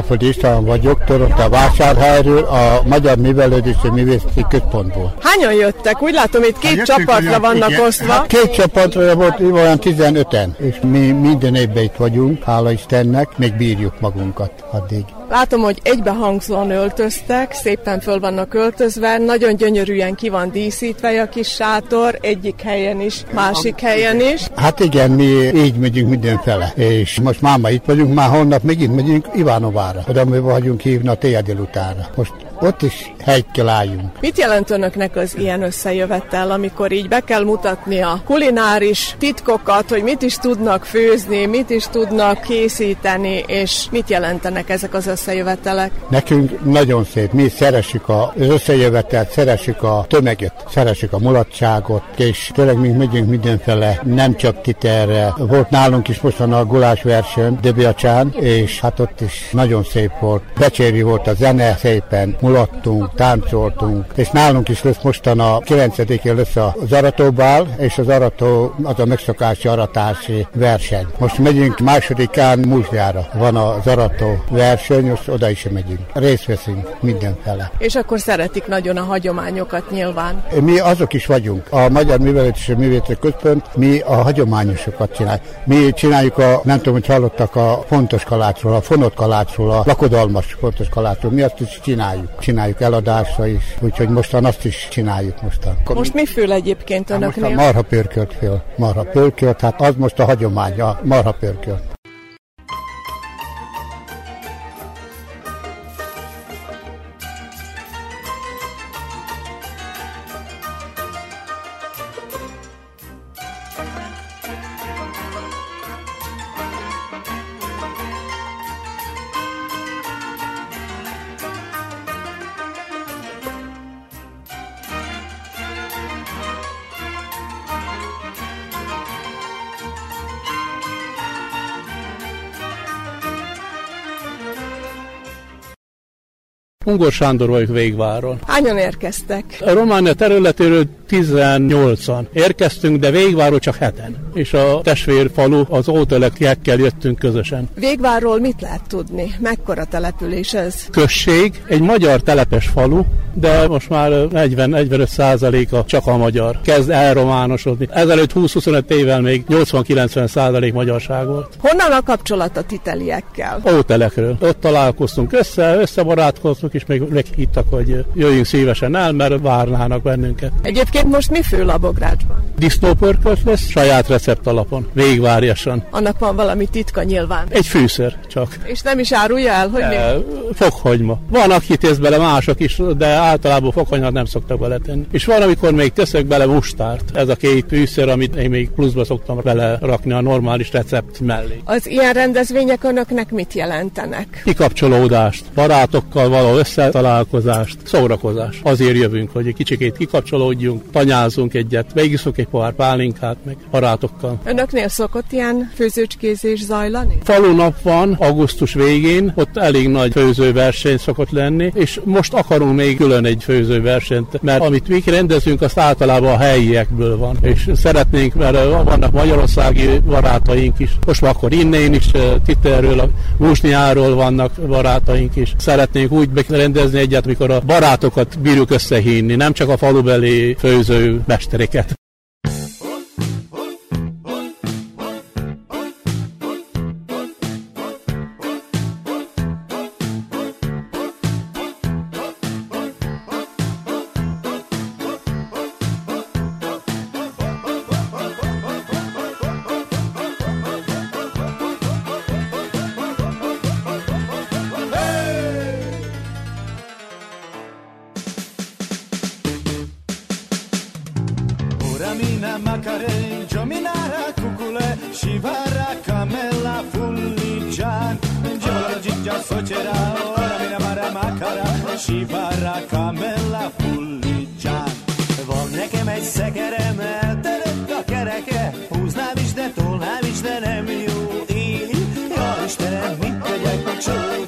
Alföld István vagyok, Toronto vásárhelyről, a Magyar Művelődési Művészeti Központból. Hányan jöttek? Úgy látom, itt két Hát csapatra jöttünk, vannak igen. osztva. Hát két csapatra volt, olyan 15-en, és mi minden évben itt vagyunk, hála Istennek, még bírjuk magunkat addig. Látom, hogy egybehangzóan öltöztek, szépen föl vannak öltözve, nagyon gyönyörűen ki van díszítve a kis sátor, egyik helyen is, másik helyen is. Hát igen, mi így megyünk mindenfele, és most máma itt vagyunk, már holnap megint megyünk Ivánovára, oda mi vagyunk hívni a délutánra. Most ott is helyt kell álljunk. Mit jelent önöknek az ilyen összejövetel, amikor így be kell mutatni a kulináris titkokat, hogy mit is tudnak főzni, mit is tudnak készíteni, és mit jelentenek ezek az összejövetelek? Nekünk nagyon szép, mi szeressük az összejövetelt, szeressük a tömeget, szeressük a mulatságot, és tényleg mi megyünk mindenfele, nem csak Titerre. Volt nálunk is mostan a gulás verseny Debiacsán, és hát ott is nagyon szép volt. Becséri volt a zene, szépen mulattunk, táncoltunk, és nálunk is lesz mostan a 9-én lesz az aratóbál, és az arató az a megszokási aratási verseny. Most megyünk másodikán Múzsjára. Van az arató verseny, most oda is megyünk. Részt veszünk mindenfele. És akkor szeretik nagyon a hagyományokat nyilván. Mi azok is vagyunk. A Magyar Művelődési Művészeti Központ, mi a hagyományosokat csináljuk. Mi csináljuk a, nem tudom, hogy hallottak a fontos kalácsról, a fonott kalácsról, a lakodalmas fontos kalácsról. Mi azt is csináljuk. Csináljuk eladásra is, úgyhogy mostan azt is csináljuk mostan. Most mi fül egyébként Most a önöknél? marha pörkölt fél. Marha pörkölt, hát az most a hagyomány, a marha pörkölt. Ungor Sándor vagyok Végváron. Hányan érkeztek? A Románia területéről 18-an érkeztünk, de Végváról csak heten. És a testvérfalu, az ótelekkel jöttünk közösen. Végvárról mit lehet tudni? Mekkora település ez? Község, egy magyar telepes falu, de most már 40-45 százaléka csak a magyar. Kezd elrománosodni. Ezelőtt 20-25 évvel még 80-90 százalék magyarság volt. Honnan a kapcsolat a titeliekkel? Ótelekről. Ott találkoztunk össze, összebarátkoztunk, és még meghívtak, hogy jöjjünk szívesen el, mert várnának bennünket. Egyébként most mi fő a Bográcsban? Disznópörkölt lesz, saját recept alapon, végvárjasan. Annak van valami titka nyilván. Egy fűszer csak. És nem is árulja el, hogy mi? E, Fokhagyma. Van, aki tész bele mások is, de általában fokhagymát nem szoktak beletenni. És van, amikor még teszek bele mustárt. Ez a két fűszer, amit én még pluszba szoktam bele rakni a normális recept mellé. Az ilyen rendezvények önöknek mit jelentenek? Kikapcsolódást, barátokkal való összetalálkozást, szórakozás. Azért jövünk, hogy egy kicsikét kikapcsolódjunk, tanyázunk egyet, megiszunk egy pohár pálinkát, meg barátokkal. Önöknél szokott ilyen főzőcskézés zajlani? Falunap van augusztus végén, ott elég nagy főzőverseny szokott lenni, és most akarunk még külön egy főzőversenyt, mert amit mi rendezünk, azt általában a helyiekből van, és szeretnénk, mert vannak magyarországi barátaink is, most akkor innen is, Titerről, a Musniáról vannak barátaink is. Szeretnénk úgy rendezni egyet, mikor a barátokat bírjuk összehívni, nem csak a falubeli főző mestereket. Socera, ora mina mara macara, shivara camela fulligian. Van nekem egy szekerem, elterett a kereke, húznám is, de tolnám is, de nem jó így. Ja, Istenem, mit tegyek, hogy csócsáló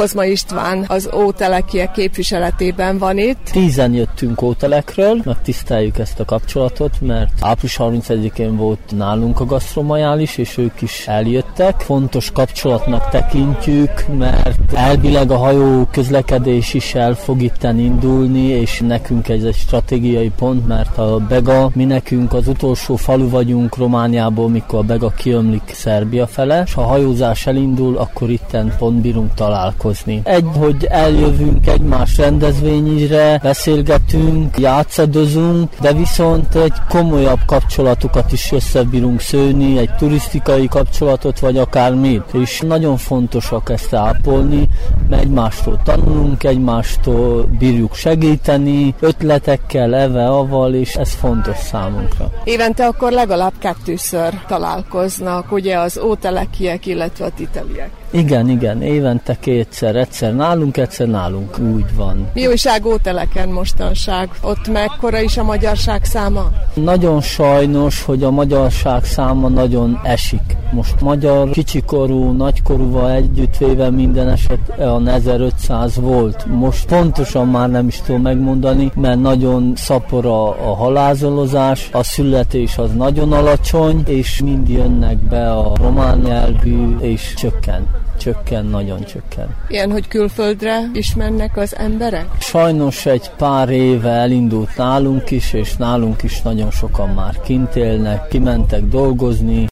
Kozma István az Ótelekie képviseletében van itt. Tízen jöttünk Ótelekről, megtiszteljük ezt a kapcsolatot, mert április 31-én volt nálunk a gasztromajális, és ők is eljöttek. Fontos kapcsolatnak tekintjük, mert elvileg a hajó közlekedés is el fog itten indulni, és nekünk ez egy stratégiai pont, mert a Bega, mi nekünk az utolsó falu vagyunk Romániából, mikor a Bega kiömlik Szerbia fele, és ha hajózás elindul, akkor itten pont bírunk találkozni. Egy, hogy eljövünk egymás rendezvényre, beszélgetünk, játszadozunk, de viszont egy komolyabb kapcsolatokat is összebírunk szőni, egy turisztikai kapcsolatot, vagy akármit. És nagyon fontosak ezt ápolni, mert egymástól tanulunk, egymástól bírjuk segíteni, ötletekkel, eve, aval, és ez fontos számunkra. Évente akkor legalább kettőször találkoznak, ugye az ótelekiek, illetve a titeliek. Igen, igen, évente kétszer, egyszer nálunk, egyszer nálunk, úgy van. Mi újság óteleken mostanság? Ott mekkora is a magyarság száma? Nagyon sajnos, hogy a magyarság száma nagyon esik. Most magyar kicsikorú, nagykorúval együttvéve minden eset a 1500 volt. Most pontosan már nem is tudom megmondani, mert nagyon szapor a, a halázolozás, a születés az nagyon alacsony, és mind jönnek be a román nyelvű, és csökken csökken, nagyon csökken. Ilyen, hogy külföldre is mennek az emberek? Sajnos egy pár éve elindult nálunk is, és nálunk is nagyon sokan már kint élnek, kimentek dolgozni,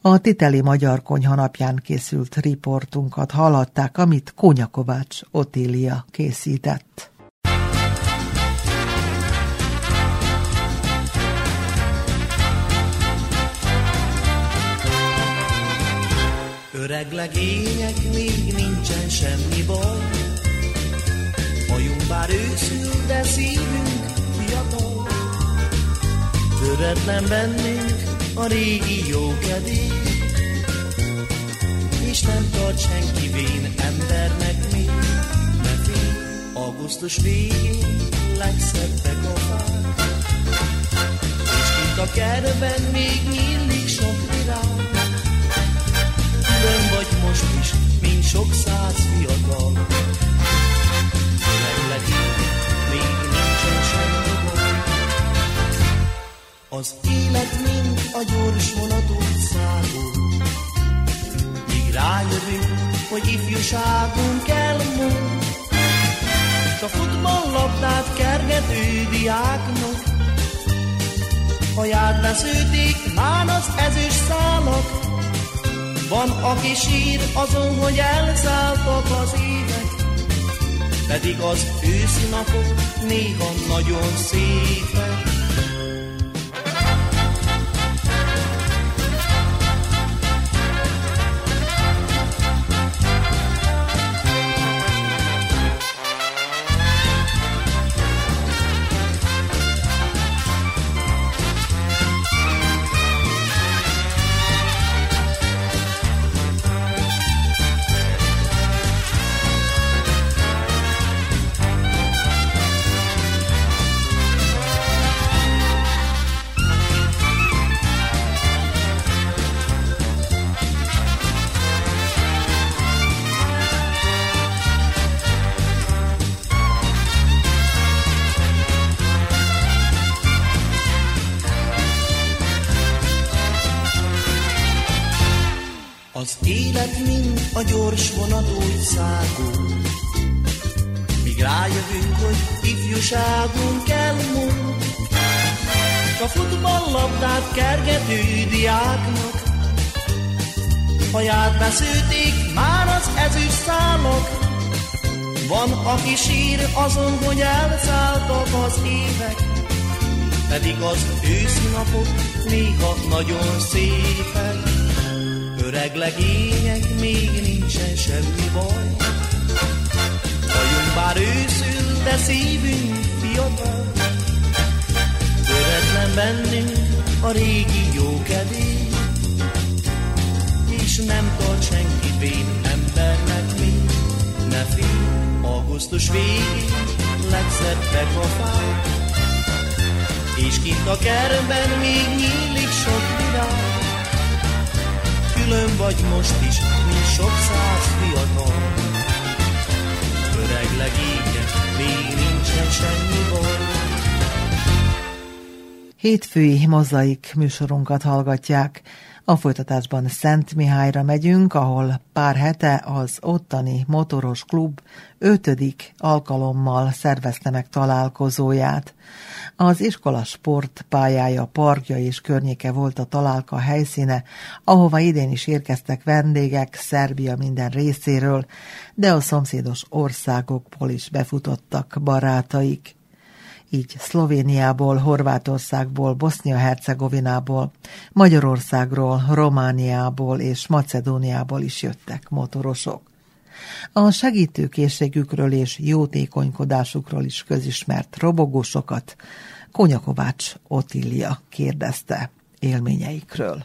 a Titeli Magyar Konyha napján készült riportunkat hallották, amit Kónyakovács Otília készített. Öreg legények, még nincsen semmi baj. Hajunk bár őszül, de szívünk fiatal. Töretlen bennünk a régi jó kedély. És nem tart senki vén embernek még. Ne félj, augusztus végén legszebbek a fák. És kint a kertben még nyílik sok Vagy most is, mint sok száz fiatal. Meglegyél, még nincsen semmi baj. Az élet mind a gyors vonatot szágul. Míg rájövünk, hogy ifjúságunk elmúlt. S a futballlabdát kergető diáknak Haját besződik, már az ezüst szálak, van, aki sír azon, hogy elszálltak az évek, pedig az őszi napok néha nagyon szépek. A gyors vonat úgy szágul. Míg rájövünk, hogy ifjúságunk elmúlt, a futballlabdát kergető diáknak, haját beszőték már az ezüst szálak, van, aki sír azon, hogy elszálltak az évek, pedig az őszi napok néha nagyon szépek. Öreg legények, még nincsen semmi baj. Hajunk bár őszül, de szívünk fiatal. Töretlen bennünk a régi jó kedély. És nem tart senki vén embernek mi. Ne félj, augusztus végén legszebbek a fák. És kint a kertben még nyílik sok virág külön vagy most is, mint sok száz fiatal. öreg legénye, még nincsen semmi baj. Hétfői mozaik műsorunkat hallgatják. A folytatásban Szent Mihályra megyünk, ahol pár hete az ottani motoros klub ötödik alkalommal szervezte meg találkozóját. Az iskola sportpályája, parkja és környéke volt a találka helyszíne, ahova idén is érkeztek vendégek Szerbia minden részéről, de a szomszédos országokból is befutottak barátaik így Szlovéniából, Horvátországból, Bosznia-Hercegovinából, Magyarországról, Romániából és Macedóniából is jöttek motorosok. A segítőkészségükről és jótékonykodásukról is közismert robogósokat Konyakovács Otília kérdezte élményeikről.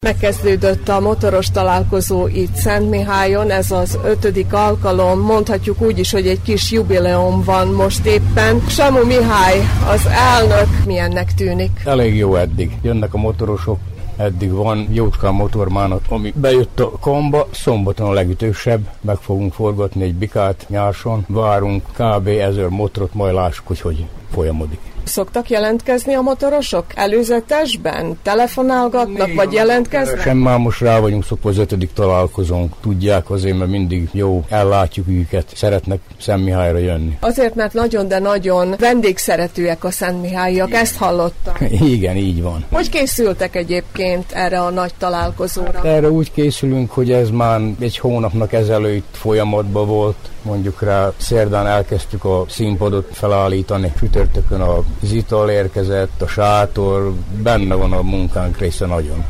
Megkezdődött a motoros találkozó itt Szent Mihályon, ez az ötödik alkalom, mondhatjuk úgy is, hogy egy kis jubileum van most éppen. Samu Mihály, az elnök, milyennek tűnik? Elég jó eddig. Jönnek a motorosok, eddig van jócskán motormának, ami bejött a komba, szombaton a legütősebb, meg fogunk forgatni egy bikát nyárson, várunk kb. ezer motorot, majd lássuk, hogy hogy folyamodik. Szoktak jelentkezni a motorosok előzetesben? Telefonálgatnak, vagy jelentkeznek? Sem már most rá vagyunk szokva az ötödik találkozónk. Tudják azért, mert mindig jó, ellátjuk őket, szeretnek Szentmihályra jönni. Azért, mert nagyon, de nagyon vendégszeretőek a Szentmihályiak, ezt hallottam. Igen, így van. Hogy készültek egyébként erre a nagy találkozóra? Erre úgy készülünk, hogy ez már egy hónapnak ezelőtt folyamatban volt, mondjuk rá szerdán elkezdtük a színpadot felállítani, sütörtökön az ital érkezett, a sátor, benne van a munkánk része nagyon.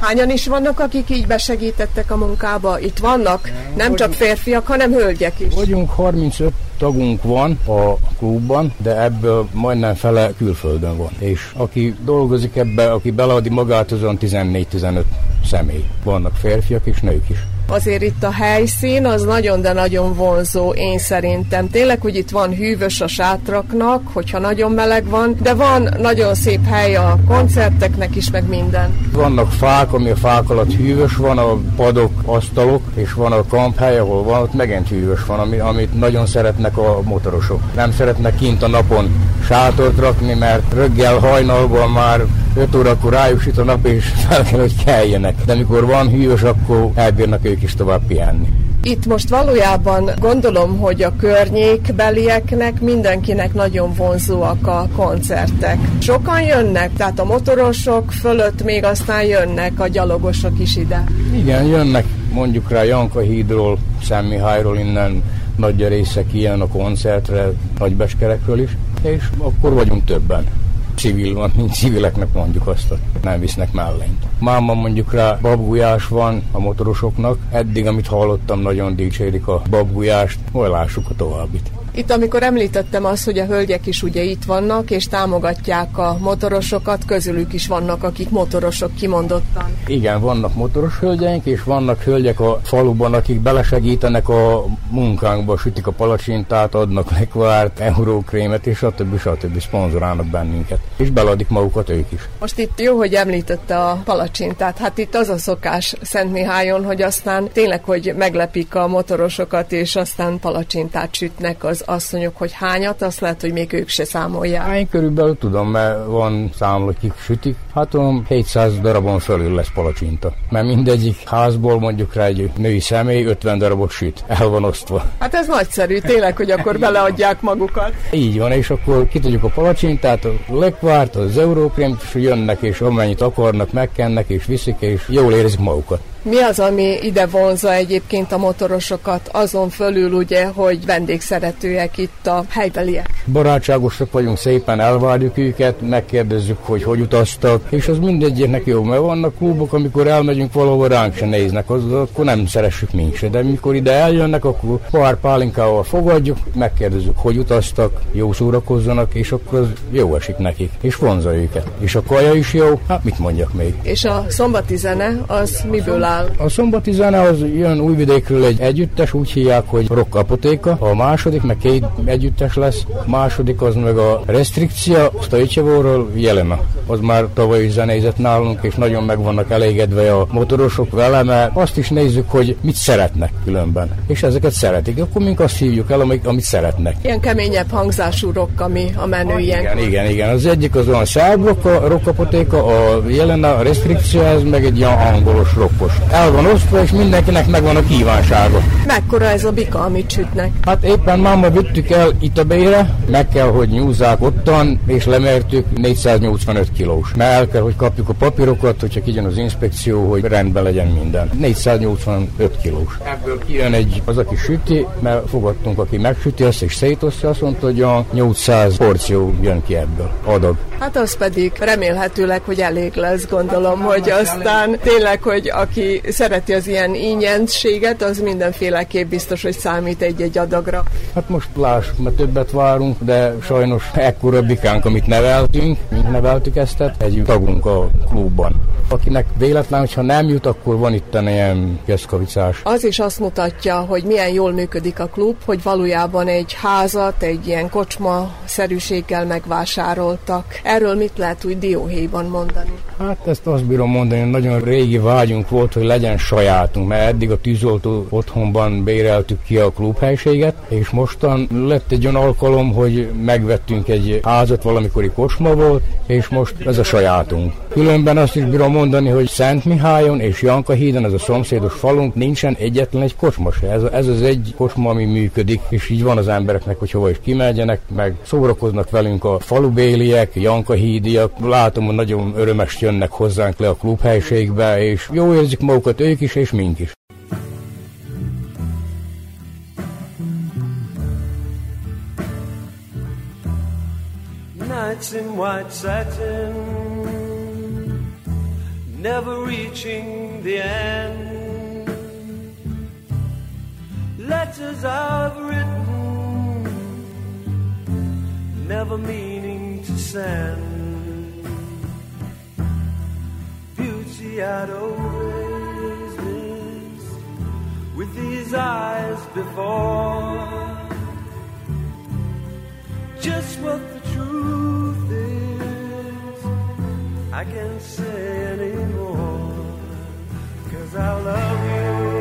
Hányan is vannak, akik így besegítettek a munkába? Itt vannak nem csak férfiak, hanem hölgyek is. Vagyunk 35 tagunk van a klubban, de ebből majdnem fele külföldön van. És aki dolgozik ebbe, aki beleadi magát, azon 14-15 személy. Vannak férfiak és nők is azért itt a helyszín az nagyon, de nagyon vonzó, én szerintem. Tényleg, hogy itt van hűvös a sátraknak, hogyha nagyon meleg van, de van nagyon szép hely a koncerteknek is, meg minden. Vannak fák, ami a fák alatt hűvös, van a padok, asztalok, és van a kamphely, ahol van, ott megint hűvös van, ami, amit nagyon szeretnek a motorosok. Nem szeretnek kint a napon sátort rakni, mert röggel hajnalban már 5 órakor rájuk a nap, és fel kell, hogy keljenek. De mikor van hűvös, akkor elbírnak ők is tovább pihenni. Itt most valójában gondolom, hogy a környékbelieknek, mindenkinek nagyon vonzóak a koncertek. Sokan jönnek, tehát a motorosok fölött még aztán jönnek a gyalogosok is ide. Igen, jönnek mondjuk rá Janka hídról, Szentmihályról innen nagy része kijön a koncertre, Nagybeskerekről is, és akkor vagyunk többen civil van, mint civileknek mondjuk azt, nem visznek mellényt. Máma mondjuk rá babgulyás van a motorosoknak, eddig amit hallottam nagyon dicsérik a babgulyást, majd lássuk a továbbit. Itt, amikor említettem azt, hogy a hölgyek is ugye itt vannak, és támogatják a motorosokat, közülük is vannak, akik motorosok kimondottan. Igen, vannak motoros hölgyeink, és vannak hölgyek a faluban, akik belesegítenek a munkánkba, sütik a palacsintát, adnak lekvárt, eurókrémet, és stb. stb. szponzorálnak bennünket. És beladik magukat ők is. Most itt jó, hogy említette a palacsintát. Hát itt az a szokás Szent Mihályon, hogy aztán tényleg, hogy meglepik a motorosokat, és aztán palacsintát sütnek az asszonyok, hogy hányat, azt lehet, hogy még ők se számolják. Hát én körülbelül tudom, mert van számol, kik sütik. Hát olyan 700 darabon fölül lesz palacsinta. Mert mindegyik házból mondjuk rá egy női személy 50 darabot süt. El van osztva. Hát ez nagyszerű, tényleg, hogy akkor beleadják magukat. Így van, és akkor kitudjuk a palacsintát, a lekvárt, az eurókrém, és jönnek, és amennyit akarnak, megkennek, és viszik, és jól érzik magukat. Mi az, ami ide vonza egyébként a motorosokat, azon fölül ugye, hogy vendégszeretőek itt a helybeliek? Barátságosak vagyunk, szépen elvárjuk őket, megkérdezzük, hogy hogy utaztak, és az mindegyiknek jó, mert vannak klubok, amikor elmegyünk valahol ránk se néznek, az, akkor nem szeressük mi se, de mikor ide eljönnek, akkor pár pálinkával fogadjuk, megkérdezzük, hogy utaztak, jó szórakozzanak, és akkor az jó esik nekik, és vonza őket. És a kaja is jó, hát mit mondjak még. És a szombati zene, az miből áll? A szombati zene az jön újvidékről egy együttes, úgy hívják, hogy Rock Apotéka, a második meg két együttes lesz, a második az meg a Restrikcia Stojcsevóról Jelena. Az már tavaly zenézett nálunk, és nagyon meg vannak elégedve a motorosok vele, mert azt is nézzük, hogy mit szeretnek különben. És ezeket szeretik, akkor mink azt hívjuk el, amit, amit szeretnek. Ilyen keményebb hangzású rock, ami a menő ilyen. Igen, igen, igen. Az egyik az olyan szerb rock, a rockapotéka, a Jelena, a Restrikcia, ez meg egy ilyen angolos rockos. El van osztva, és mindenkinek megvan a kívánsága. Mekkora ez a bika, amit sütnek? Hát éppen máma vittük el itt a bére, meg kell, hogy nyúzzák ottan, és lemertük 485 kilós. Mert el kell, hogy kapjuk a papírokat, hogyha kijön az inspekció, hogy rendben legyen minden. 485 kilós. Ebből kijön egy, az, aki süti, mert fogadtunk, aki megsüti azt és szétosztja, azt mondta, hogy a 800 porció jön ki ebből, adag. Hát az pedig remélhetőleg, hogy elég lesz, gondolom, hogy aztán tényleg, hogy aki szereti az ilyen ínyenséget, az mindenféleképp biztos, hogy számít egy-egy adagra. Hát most lássuk, mert többet várunk, de sajnos ekkora bikánk, amit neveltünk, mint neveltük ezt, egy tagunk a klubban. Akinek véletlen, hogyha nem jut, akkor van itt ilyen keszkavicás. Az is azt mutatja, hogy milyen jól működik a klub, hogy valójában egy házat, egy ilyen kocsma-szerűséggel megvásároltak. Erről mit lehet úgy dióhéjban mondani? Hát ezt azt bírom mondani, hogy nagyon régi vágyunk volt, hogy legyen sajátunk, mert eddig a tűzoltó otthonban béreltük ki a klubhelységet, és mostan lett egy olyan alkalom, hogy megvettünk egy házat, valamikori kocsma volt, és most ez a sajátunk. Különben azt is bírom mondani, hogy Szent Mihályon és Janka hídon, ez a szomszédos falunk, nincsen egyetlen egy kocsma se. Ez, ez az egy kocsma, ami működik, és így van az embereknek, hogy hova is kimegyenek, meg szórakoznak velünk a falubéliek, Janka hídiak. Látom, hogy nagyon örömes jönnek hozzánk le a klubhelységbe, és jó érzik magukat ők is, és mink is. Nights in white satin, never reaching the end. Letters I've written, never meaning to send. Beauty I'd always with these eyes before. Just what the truth is, I can't say anymore, cause I love you.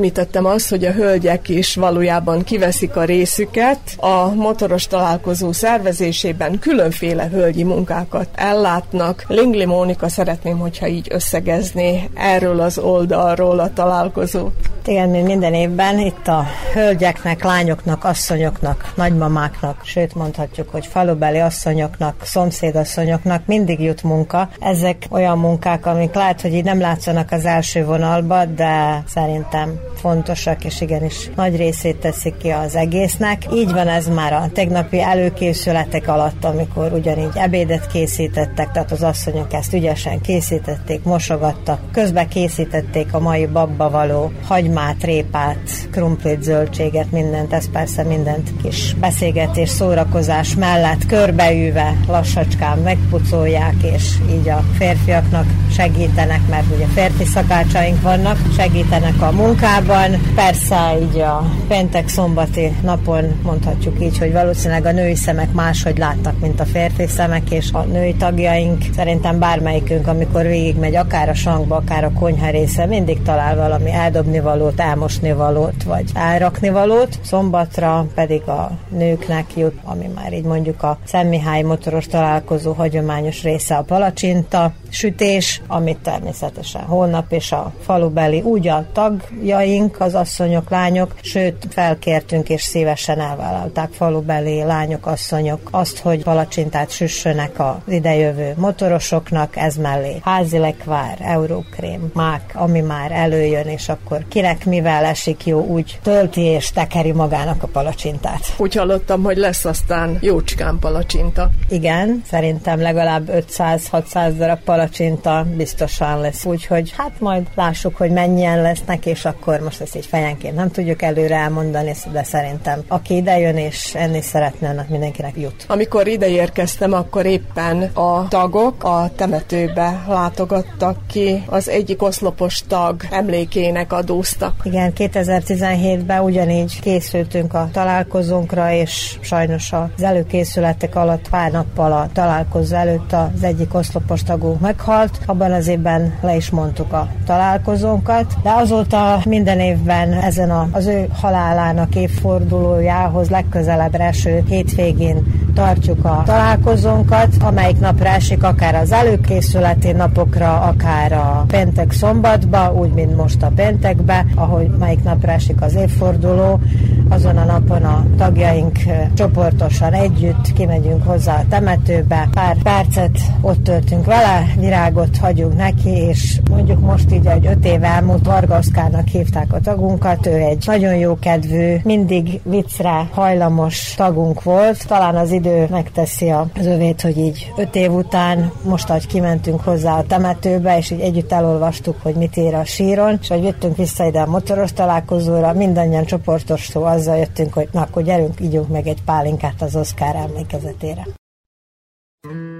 Említettem azt, hogy a hölgyek is valójában kiveszik a részüket. A motoros találkozó szervezésében különféle hölgyi munkákat ellátnak. Lingli Mónika szeretném, hogyha így összegezné erről az oldalról a találkozót. Igen, mint minden évben itt a hölgyeknek, lányoknak, asszonyoknak, nagymamáknak, sőt mondhatjuk, hogy falubeli asszonyoknak, szomszédasszonyoknak mindig jut munka. Ezek olyan munkák, amik lehet, hogy így nem látszanak az első vonalba, de szerintem fontosak, és igenis nagy részét teszik ki az egésznek. Így van ez már a tegnapi előkészületek alatt, amikor ugyanígy ebédet készítettek, tehát az asszonyok ezt ügyesen készítették, mosogattak, közben készítették a mai babba való hagymát, répát, krumplit, zöldséget, mindent, ez persze mindent kis beszélgetés, szórakozás mellett körbeűve lassacskán megpucolják, és így a férfiaknak segítenek, mert ugye férfi szakácsaink vannak, segítenek a munkában. Persze így a péntek-szombati napon mondhatjuk így, hogy valószínűleg a női szemek máshogy láttak, mint a férfi szemek, és a női tagjaink szerintem bármelyikünk, amikor végigmegy akár a sankba, akár a konyha része, mindig talál valami eldobni valót, elmosni valót, vagy elrakni valót. Szombatra pedig a nőknek jut, ami már így mondjuk a Szentmihály motoros találkozó hagyományos része a palacsinta, sütés, amit természetesen holnap és a falubeli úgy a tagjaink, az asszonyok, lányok, sőt felkértünk és szívesen elvállalták falubeli lányok, asszonyok azt, hogy palacsintát süssönek az idejövő motorosoknak, ez mellé házilekvár, eurókrém, mák, ami már előjön, és akkor kinek mivel esik jó, úgy tölti és tekeri magának a palacsintát. Úgy hallottam, hogy lesz aztán jócskán palacsinta. Igen, szerintem legalább 500-600 darab palacsinta biztosan lesz, úgyhogy hát majd lássuk, hogy mennyien lesznek, és akkor most ezt így fejenként nem tudjuk előre elmondani, de szerintem aki idejön és enni szeretne, annak mindenkinek jut. Amikor ide érkeztem, akkor éppen a tagok a temetőbe látogattak ki, az egyik oszlopos tag emlékének adóztak. Igen, 2017-ben ugyanígy készültünk a találkozónkra, és sajnos az előkészületek alatt pár nappal a találkozó előtt az egyik oszlopos tagunk meghalt. Abban az évben le is mondtuk a találkozónkat, de azóta minden évben ezen a, az ő halálának évfordulójához legközelebb eső hétvégén tartjuk a találkozónkat, amelyik napra esik akár az előkészületi napokra, akár a péntek szombatba, úgy, mint most a péntekbe, ahogy melyik napra esik az évforduló, azon a napon a tagjaink csoportosan együtt kimegyünk hozzá a temetőbe, pár percet ott töltünk vele, virágot hagyunk neki, és mondjuk most így egy öt éve elmúlt Varga Oszkárnak hívták a tagunkat, ő egy nagyon jó kedvű, mindig viccre hajlamos tagunk volt, talán az idő megteszi az övét, hogy így öt év után, most, ahogy kimentünk hozzá a temetőbe, és így együtt elolvastuk, hogy mit ér a síron, és hogy jöttünk vissza ide a motoros találkozóra, mindannyian csoportos szó azzal jöttünk, hogy na akkor gyerünk, ígyunk meg egy pálinkát az Oszkár emlékezetére. Ain't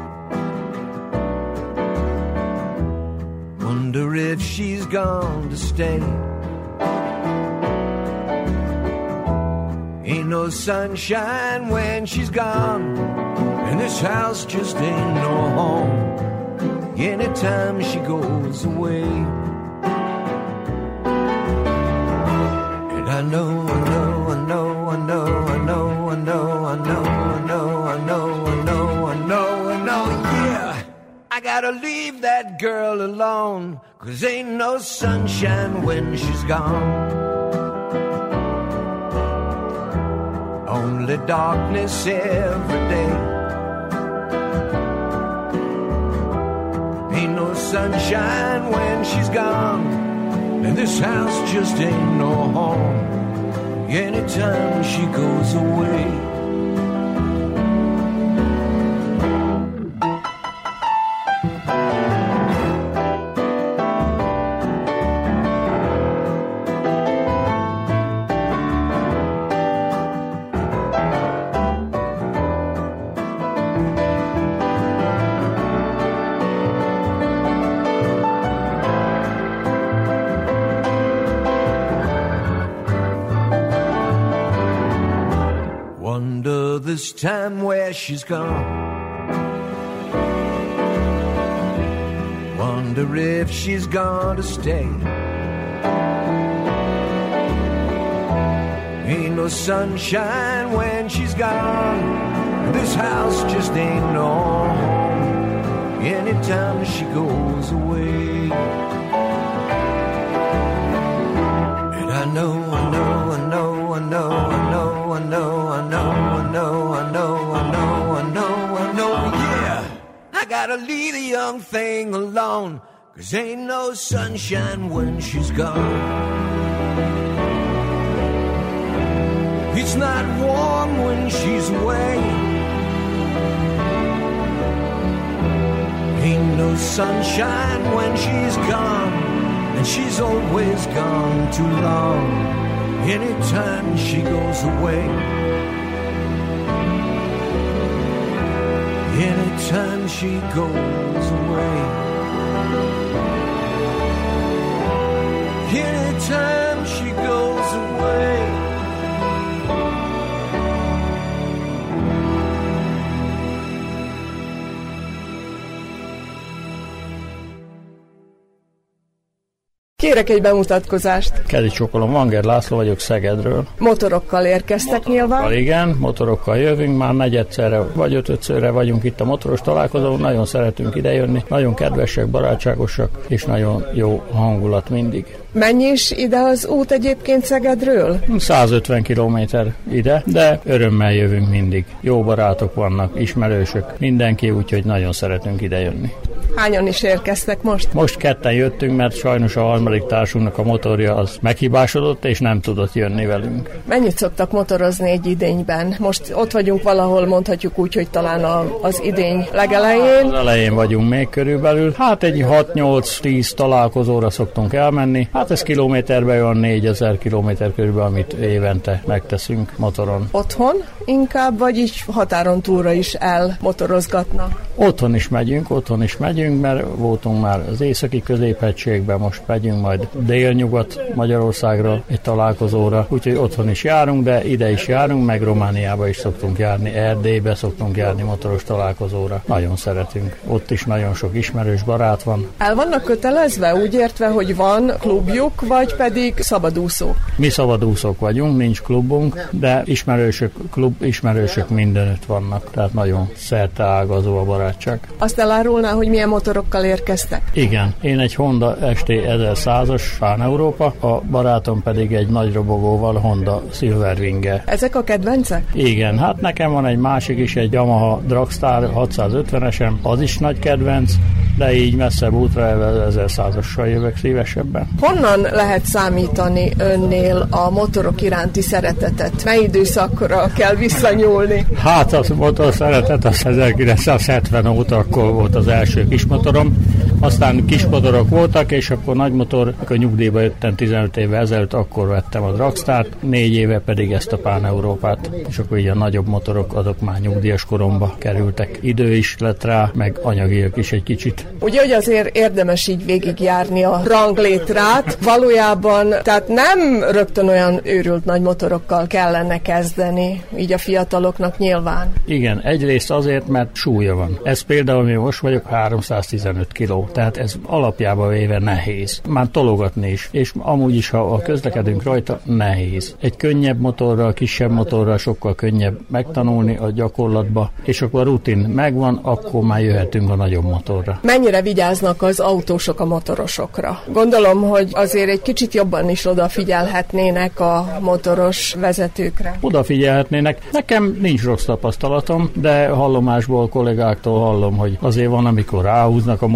Wonder if she's gone to stay. Ain't no sunshine when she's gone, and this house just ain't no home. Anytime she goes away, and I know, I know, I know, I know, gotta leave that girl alone, cause ain't no sunshine when she's gone. Only darkness every day. Ain't no sunshine when she's gone, and this house just ain't no home. Anytime she goes away. Time where she's gone. Wonder if she's gonna stay. Ain't no sunshine when she's gone. This house just ain't no home. Anytime she goes away. And I know, gotta leave the young thing alone, cause ain't no sunshine when she's gone. It's not warm when she's away. Ain't no sunshine when she's gone, and she's always gone too long. Anytime she goes away, anytime she goes away, anytime she goes away. Kérek egy bemutatkozást. Kedi Csokolom, Vanger László vagyok Szegedről. Motorokkal érkeztek nyilván. Motorokkal, igen, motorokkal jövünk, már negyedszerre vagy ötödszörre vagyunk itt a motoros találkozón, nagyon szeretünk idejönni, nagyon kedvesek, barátságosak, és nagyon jó hangulat mindig. Mennyi is ide az út egyébként Szegedről? 150 km ide, de örömmel jövünk mindig. Jó barátok vannak, ismerősök, mindenki, úgyhogy nagyon szeretünk idejönni. Hányan is érkeztek most? Most ketten jöttünk, mert sajnos a harmadik társunknak a motorja az meghibásodott, és nem tudott jönni velünk. Mennyit szoktak motorozni egy idényben? Most ott vagyunk valahol, mondhatjuk úgy, hogy talán a, az idény legelején. Az elején vagyunk még körülbelül. Hát egy 6-8-10 találkozóra szoktunk elmenni. Hát ez kilométerben olyan 4000 kilométer körülbelül, amit évente megteszünk motoron. Otthon inkább, vagy így határon túlra is elmotorozgatnak? Otthon is megyünk, otthon is megyünk, mert voltunk már az északi középhegységben, most megyünk majd délnyugat Magyarországra egy találkozóra, úgyhogy otthon is járunk, de ide is járunk, meg Romániába is szoktunk járni, Erdélybe szoktunk járni motoros találkozóra. Nagyon szeretünk. Ott is nagyon sok ismerős barát van. El vannak kötelezve, úgy értve, hogy van klubjuk, vagy pedig szabadúszók? Mi szabadúszók vagyunk, nincs klubunk, de ismerősök, klub ismerősök mindenütt vannak, tehát nagyon szerte ágazó a barátság. Azt elárulná, hogy milyen motorokkal érkeztek? Igen, én egy Honda ST 1500-as Pán Európa, a barátom pedig egy nagy robogóval Honda Silverwing-e. Ezek a kedvencek? Igen, hát nekem van egy másik is, egy Yamaha Dragstar 650-esem, az is nagy kedvenc, de így messzebb útra 1100-assal jövök szívesebben. Honnan lehet számítani önnél a motorok iránti szeretetet? Mely időszakra kell visszanyúlni? Hát a motor szeretet az 1970 óta akkor volt az első kismotorom, aztán kismotorok voltak, és akkor nagy motor, akkor nyugdíjba jöttem 15 évvel ezelőtt, akkor vettem a Dragstart, négy éve pedig ezt a Pán Európát, és akkor így a nagyobb motorok azok már nyugdíjas koromba kerültek. Idő is lett rá, meg anyagiak is egy kicsit. Ugye, hogy azért érdemes így végigjárni a ranglétrát, valójában, tehát nem rögtön olyan őrült nagy motorokkal kellene kezdeni, így a fiataloknak nyilván. Igen, egyrészt azért, mert súlya van. Ez például, ami most vagyok, 315 kiló, tehát ez alapjába véve nehéz. Már tologatni is, és amúgy is, ha a közlekedünk rajta, nehéz. Egy könnyebb motorral, kisebb motorral sokkal könnyebb megtanulni a gyakorlatba, és akkor a rutin megvan, akkor már jöhetünk a nagyobb motorra. Mennyire vigyáznak az autósok a motorosokra? Gondolom, hogy azért egy kicsit jobban is odafigyelhetnének a motoros vezetőkre. Odafigyelhetnének. Nekem nincs rossz tapasztalatom, de hallomásból kollégáktól hallom, hogy azért van, amikor ráhúznak a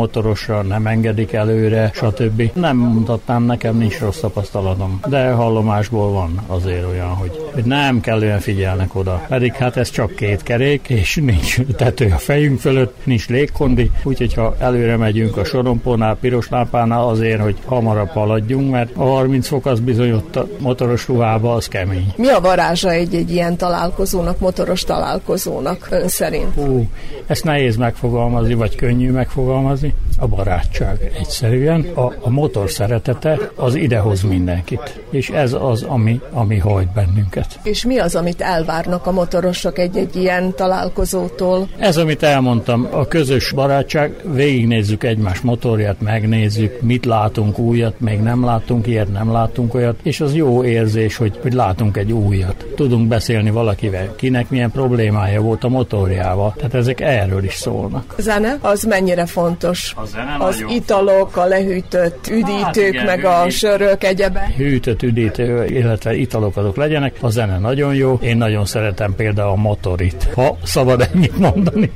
motorosra, nem engedik előre, stb. Nem mutatnám, nekem nincs rossz tapasztalatom, de hallomásból van azért olyan, hogy, hogy nem kellően figyelnek oda. Pedig hát ez csak két kerék, és nincs tető a fejünk fölött, nincs légkondi, úgyhogy ha előre megyünk a sorompónál, piros lámpánál azért, hogy hamarabb haladjunk, mert a 30 fok az bizony ott a motoros ruhába az kemény. Mi a varázsa egy-egy ilyen találkozónak, motoros találkozónak ön szerint? Hú, ezt nehéz megfogalmazni, vagy könnyű megfogalmazni. A barátság egyszerűen. A, a motor szeretete az idehoz mindenkit. És ez az, ami, ami hajt bennünket. És mi az, amit elvárnak a motorosok egy-egy ilyen találkozótól? Ez, amit elmondtam, a közös barátság, végignézzük egymás motorját, megnézzük, mit látunk újat, még nem látunk ilyet, nem látunk olyat, és az jó érzés, hogy, hogy látunk egy újat. Tudunk beszélni valakivel, kinek milyen problémája volt a motorjával. Tehát ezek erről is szólnak. Zene az mennyire fontos? A zene az nagyon. italok, a lehűtött üdítők, Hát igen, meg a sörök, egyebe. hűtött üdítő, illetve italok azok legyenek. A zene nagyon jó. Én nagyon szeretem például a motorit, ha szabad ennyit mondani.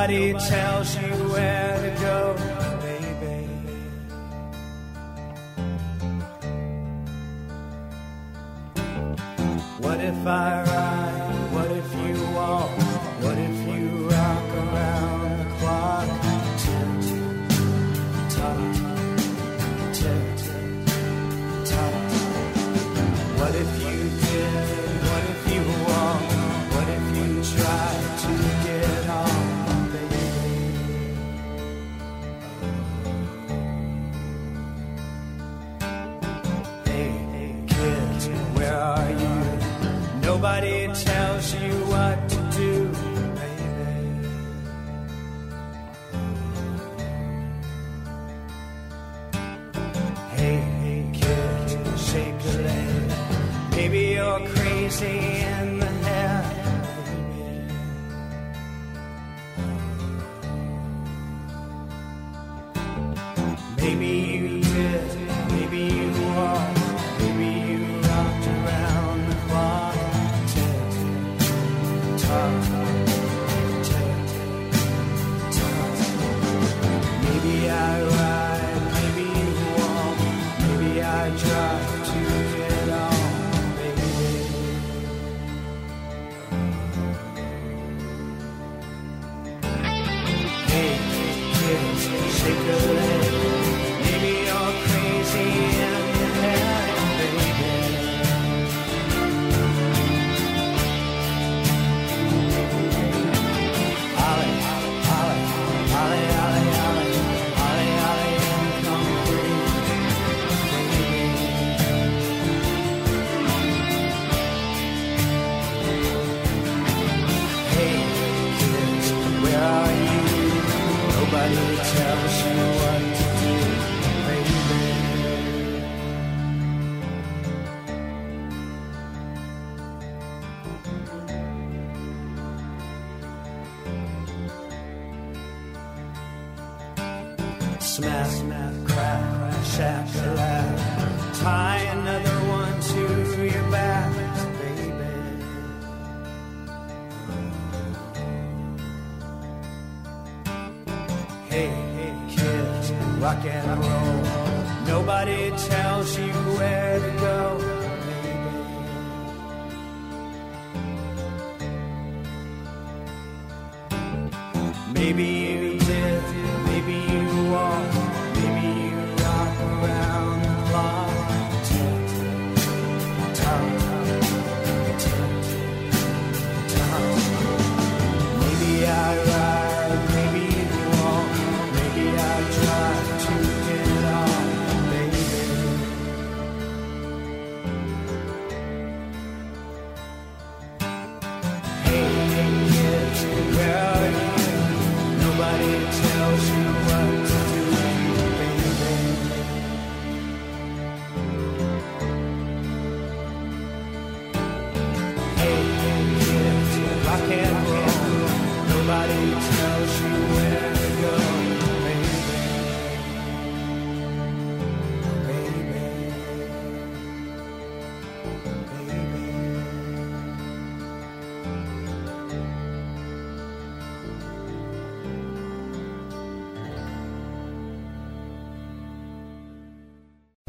Nobody tells you where to go, baby. What if I ride? Crazy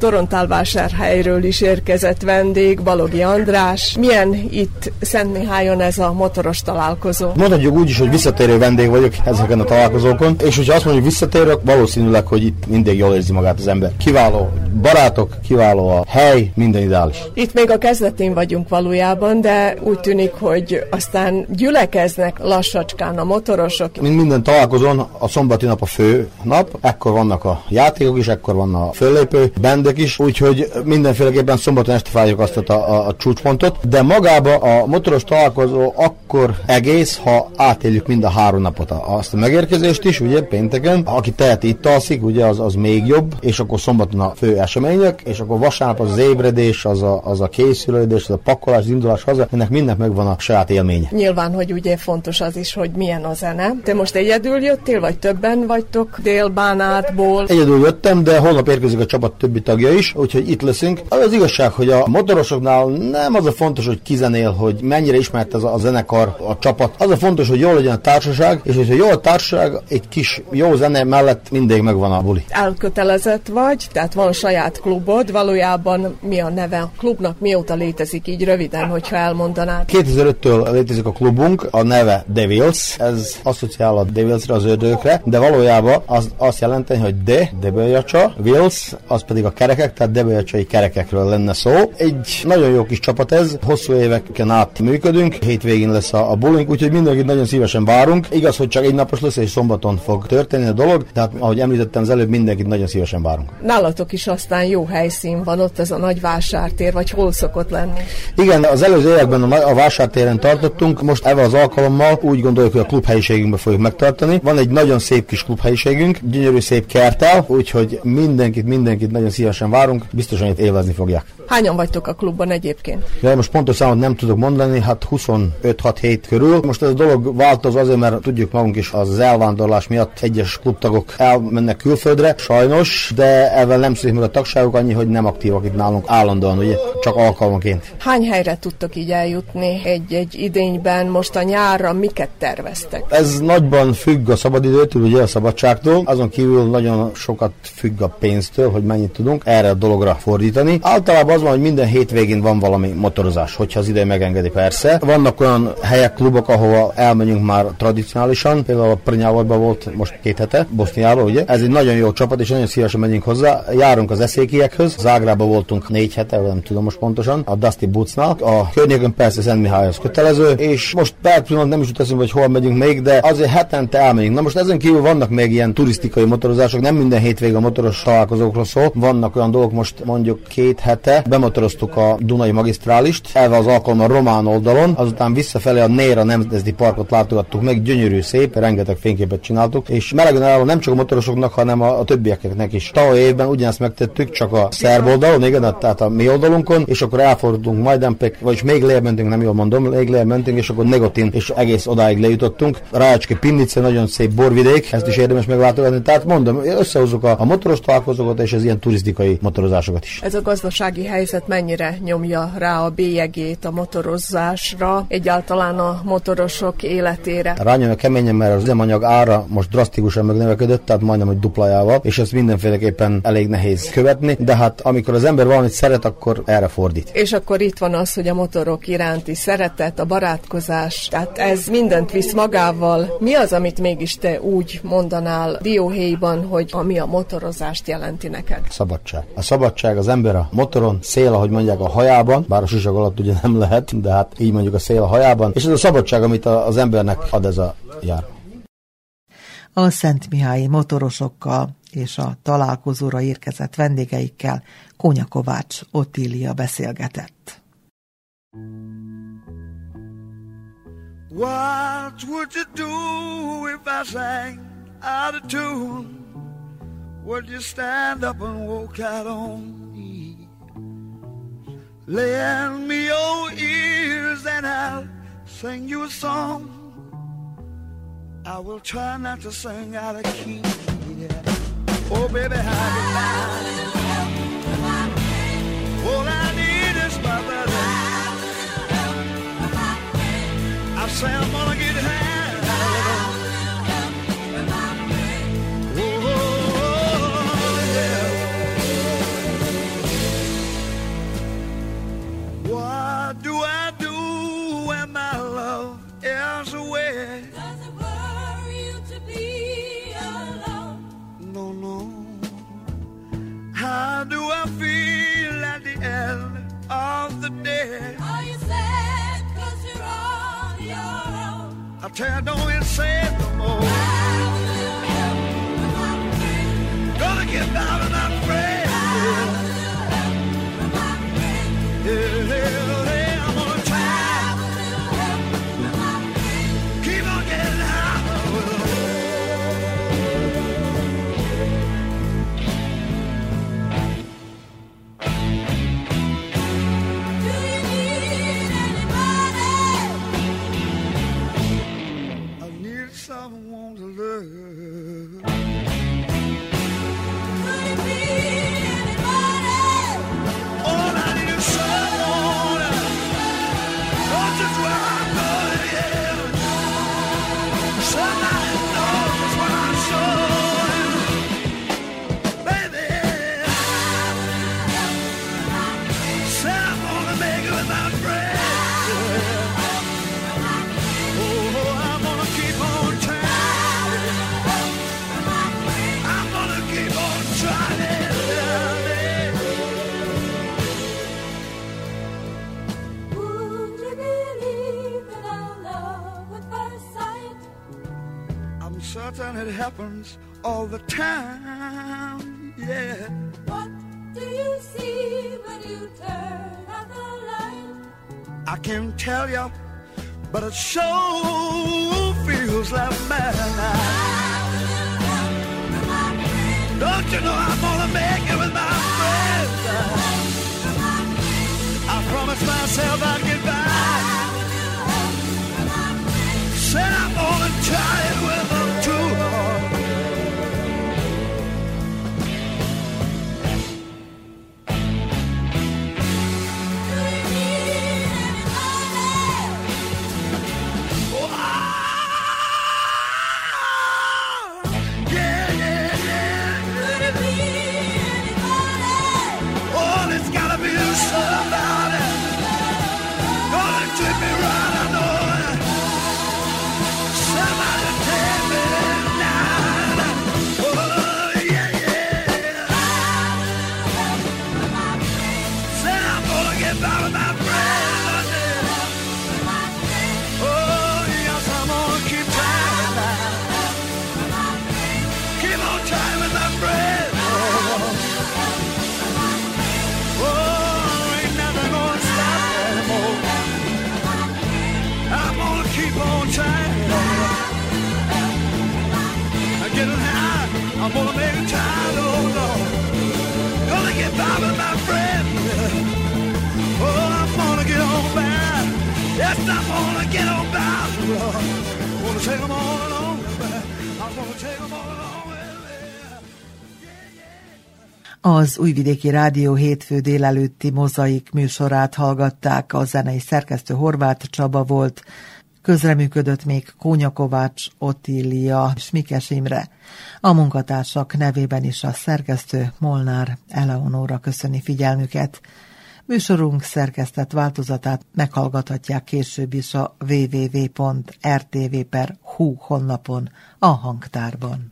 Torontálvásárhelyről is érkezett vendég, Balogi András. Milyen itt Szentmihályon ez a motoros találkozó? Mondhatjuk úgy is, hogy visszatérő vendég vagyok ezeken a találkozókon, és hogyha azt mondjuk visszatérök, valószínűleg, hogy itt mindig jól érzi magát az ember. Kiváló barátok, kiváló a hely, minden ideális. Itt még a kezdetén vagyunk valójában, de úgy tűnik, hogy aztán gyülekeznek lassacskán a motorosok. Mint minden találkozón, a szombati nap a fő nap, ekkor vannak a játékok is, ekkor van a föllépő, bendek is, úgyhogy mindenféleképpen szombaton este várjuk azt a, a, a csúcspontot, de magába a motoros találkozó akkor egész, ha átéljük mind a három napot, azt a megérkezést is, ugye pénteken, aki teheti itt alszik, ugye az, az még jobb, és akkor szombaton a fő események, és akkor vasárnap az, az ébredés, az a, az a készülődés, az a pakolás, az indulás haza, ennek mindnek megvan a saját élménye. Nyilván, hogy ugye fontos az is, hogy milyen a zene. Te most egyedül jöttél, vagy többen vagytok Délbánátból? Egyedül jöttem, de holnap érkezik a csapat többi tagja is, úgyhogy itt leszünk. Az az igazság, hogy a motorosoknál nem az a fontos, hogy kizenél, hogy mennyire ismert ez a, a zenekar, a csapat. Az a fontos, hogy jól legyen a társaság, és hogyha jó a társaság, egy kis jó zene mellett mindig megvan a buli. Elkötelezett vagy, tehát van saját klubod, valójában mi a neve a klubnak, mióta létezik így röviden, hogyha elmondanád. 2005-től létezik a klubunk, a neve Devils, ez asszociál a Devilsre, az ördögökre, de valójában az azt jelenti, hogy de, debőjacsa, Wills, az pedig a kerekek, tehát debőjacsai kerekekről lenne szó. Egy nagyon jó kis csapat ez, hosszú éveken át működünk, hétvégén lesz a, a bowling, úgyhogy mindenkit nagyon szívesen várunk. Igaz, hogy csak egy napos lesz, és szombaton fog történni a dolog, tehát ahogy említettem az előbb, mindenkit nagyon szívesen várunk. Nálatok is aztán jó helyszín van, ott ez a nagy vásártér, vagy hol szokott lenni? Igen, az előző években a, vásártéren tartottunk, most ebben az alkalommal úgy gondoljuk, hogy a klubhelyiségünkben fogjuk megtartani. Van egy nagyon szép kis klubhelyiségünk, gyönyörű szép kertel, úgyhogy mindenkit, mindenkit nagyon szívesen várunk, biztosan itt élvezni fogják. Hányan vagytok a klubban egyébként? De most pontos számot nem tudok mondani, hát 25-6-7 körül. Most ez a dolog változ azért, mert tudjuk magunk is az elvándorlás miatt egyes klubtagok elmennek külföldre, sajnos, de ezzel nem meg a tagságok annyi, hogy nem aktívak itt nálunk állandóan, ugye, csak alkalmanként. Hány helyre tudtok így eljutni egy-egy idényben, most a nyárra miket terveztek? Ez nagyban függ a szabadidőtől, ugye a szabadságtól, azon kívül nagyon sokat függ a pénztől, hogy mennyit tudunk erre a dologra fordítani. Általában az van, hogy minden hétvégén van valami motorozás, hogyha az ide megengedi persze. Vannak olyan helyek, klubok, ahova elmegyünk már tradicionálisan, például a Prnyávodban volt most két hete, Boszniában, ugye? Ez egy nagyon jó csapat, és nagyon szívesen megyünk hozzá. Járunk az eszékiekhez. Zágrában voltunk négy hete, nem tudom most pontosan, a Dusty Bootsnál. A környékön persze Szent Mihályhoz kötelező, és most per nem is jut eszembe, hogy hol megyünk még, de azért hetente elmegyünk. Na most ezen kívül vannak még ilyen turisztikai motorozások, nem minden hétvége a motoros találkozókról szól. Vannak olyan dolgok, most mondjuk két hete bemotoroztuk a Dunai magisztrálist, elve az alkalommal román oldalon, azután visszafelé a Néra Nemzeti Parkot látogattuk meg, gyönyörű szép, rengeteg fényképet csináltuk, és melegen álló nem csak a motorosoknak, hanem a, a többieknek is. Tavaly évben ugyanezt megtettük, csak a szerb oldalon, igen, tehát a mi oldalunkon, és akkor elfordultunk Majdanpek, vagyis még lejjebb mentünk, nem jól mondom, még lejjebb mentünk, és akkor Negotin, és egész odáig lejutottunk. Rácske Pinnice, nagyon szép borvidék, ezt is érdemes meglátogatni. Tehát mondom, összehozzuk a, a motoros találkozókat és az ilyen turisztikai motorozásokat is. Ez a gazdasági helyzet mennyire nyomja rá a bélyegét a motorozásra, egyáltalán a motorosok életére? Rányomja keményen, mert az üzemanyag ára most drasztikusan megnövekedett, tehát majdnem, hogy duplájával, és ezt mindenféleképpen elég nehéz követni, de hát amikor az ember valamit szeret, akkor erre fordít. És akkor itt van az, hogy a motorok iránti szeretet, a barátkozás, tehát ez mindent visz magával. Mi az, amit mégis te úgy mondanál dióhéjban, hogy ami a motorozást jelenti neked? Szabadság. A szabadság az ember a motoron, szél, ahogy mondják a hajában, bár a sisak alatt ugye nem lehet, de hát így mondjuk a szél a hajában, és ez a szabadság, amit az embernek ad ez a jár. A Szent Mihályi motorosokkal és a találkozóra érkezett vendégeikkel Kónya Kovács Ottília beszélgetett. What would you do if I sang out of tune? Would you stand up and walk out on me? Lend me your ears and I'll sing you a song. I will try not to sing out of key. Yeah. Oh, baby, how you All I need is my brother. I say I'm gonna get high. I feel at the end of the day? Are you sad cause you're on your own? I tell you, don't say it no more. Gonna get out of that friend. Happens all the time. Yeah. What do you see when you turn out the light? I can't tell you, but it sure feels like madness. Don't you know I'm gonna make it with my friends? I promised myself I'd get back. Said I'm gonna try it Az Újvidéki Rádió hétfő délelőtti mozaik műsorát hallgatták, a zenei szerkesztő Horváth Csaba volt, közreműködött még Kónya Kovács, Otília és Mikes Imre. A munkatársak nevében is a szerkesztő Molnár Eleonóra köszöni figyelmüket. Műsorunk szerkesztett változatát meghallgathatják később is a www.rtv.hu honlapon, a hangtárban.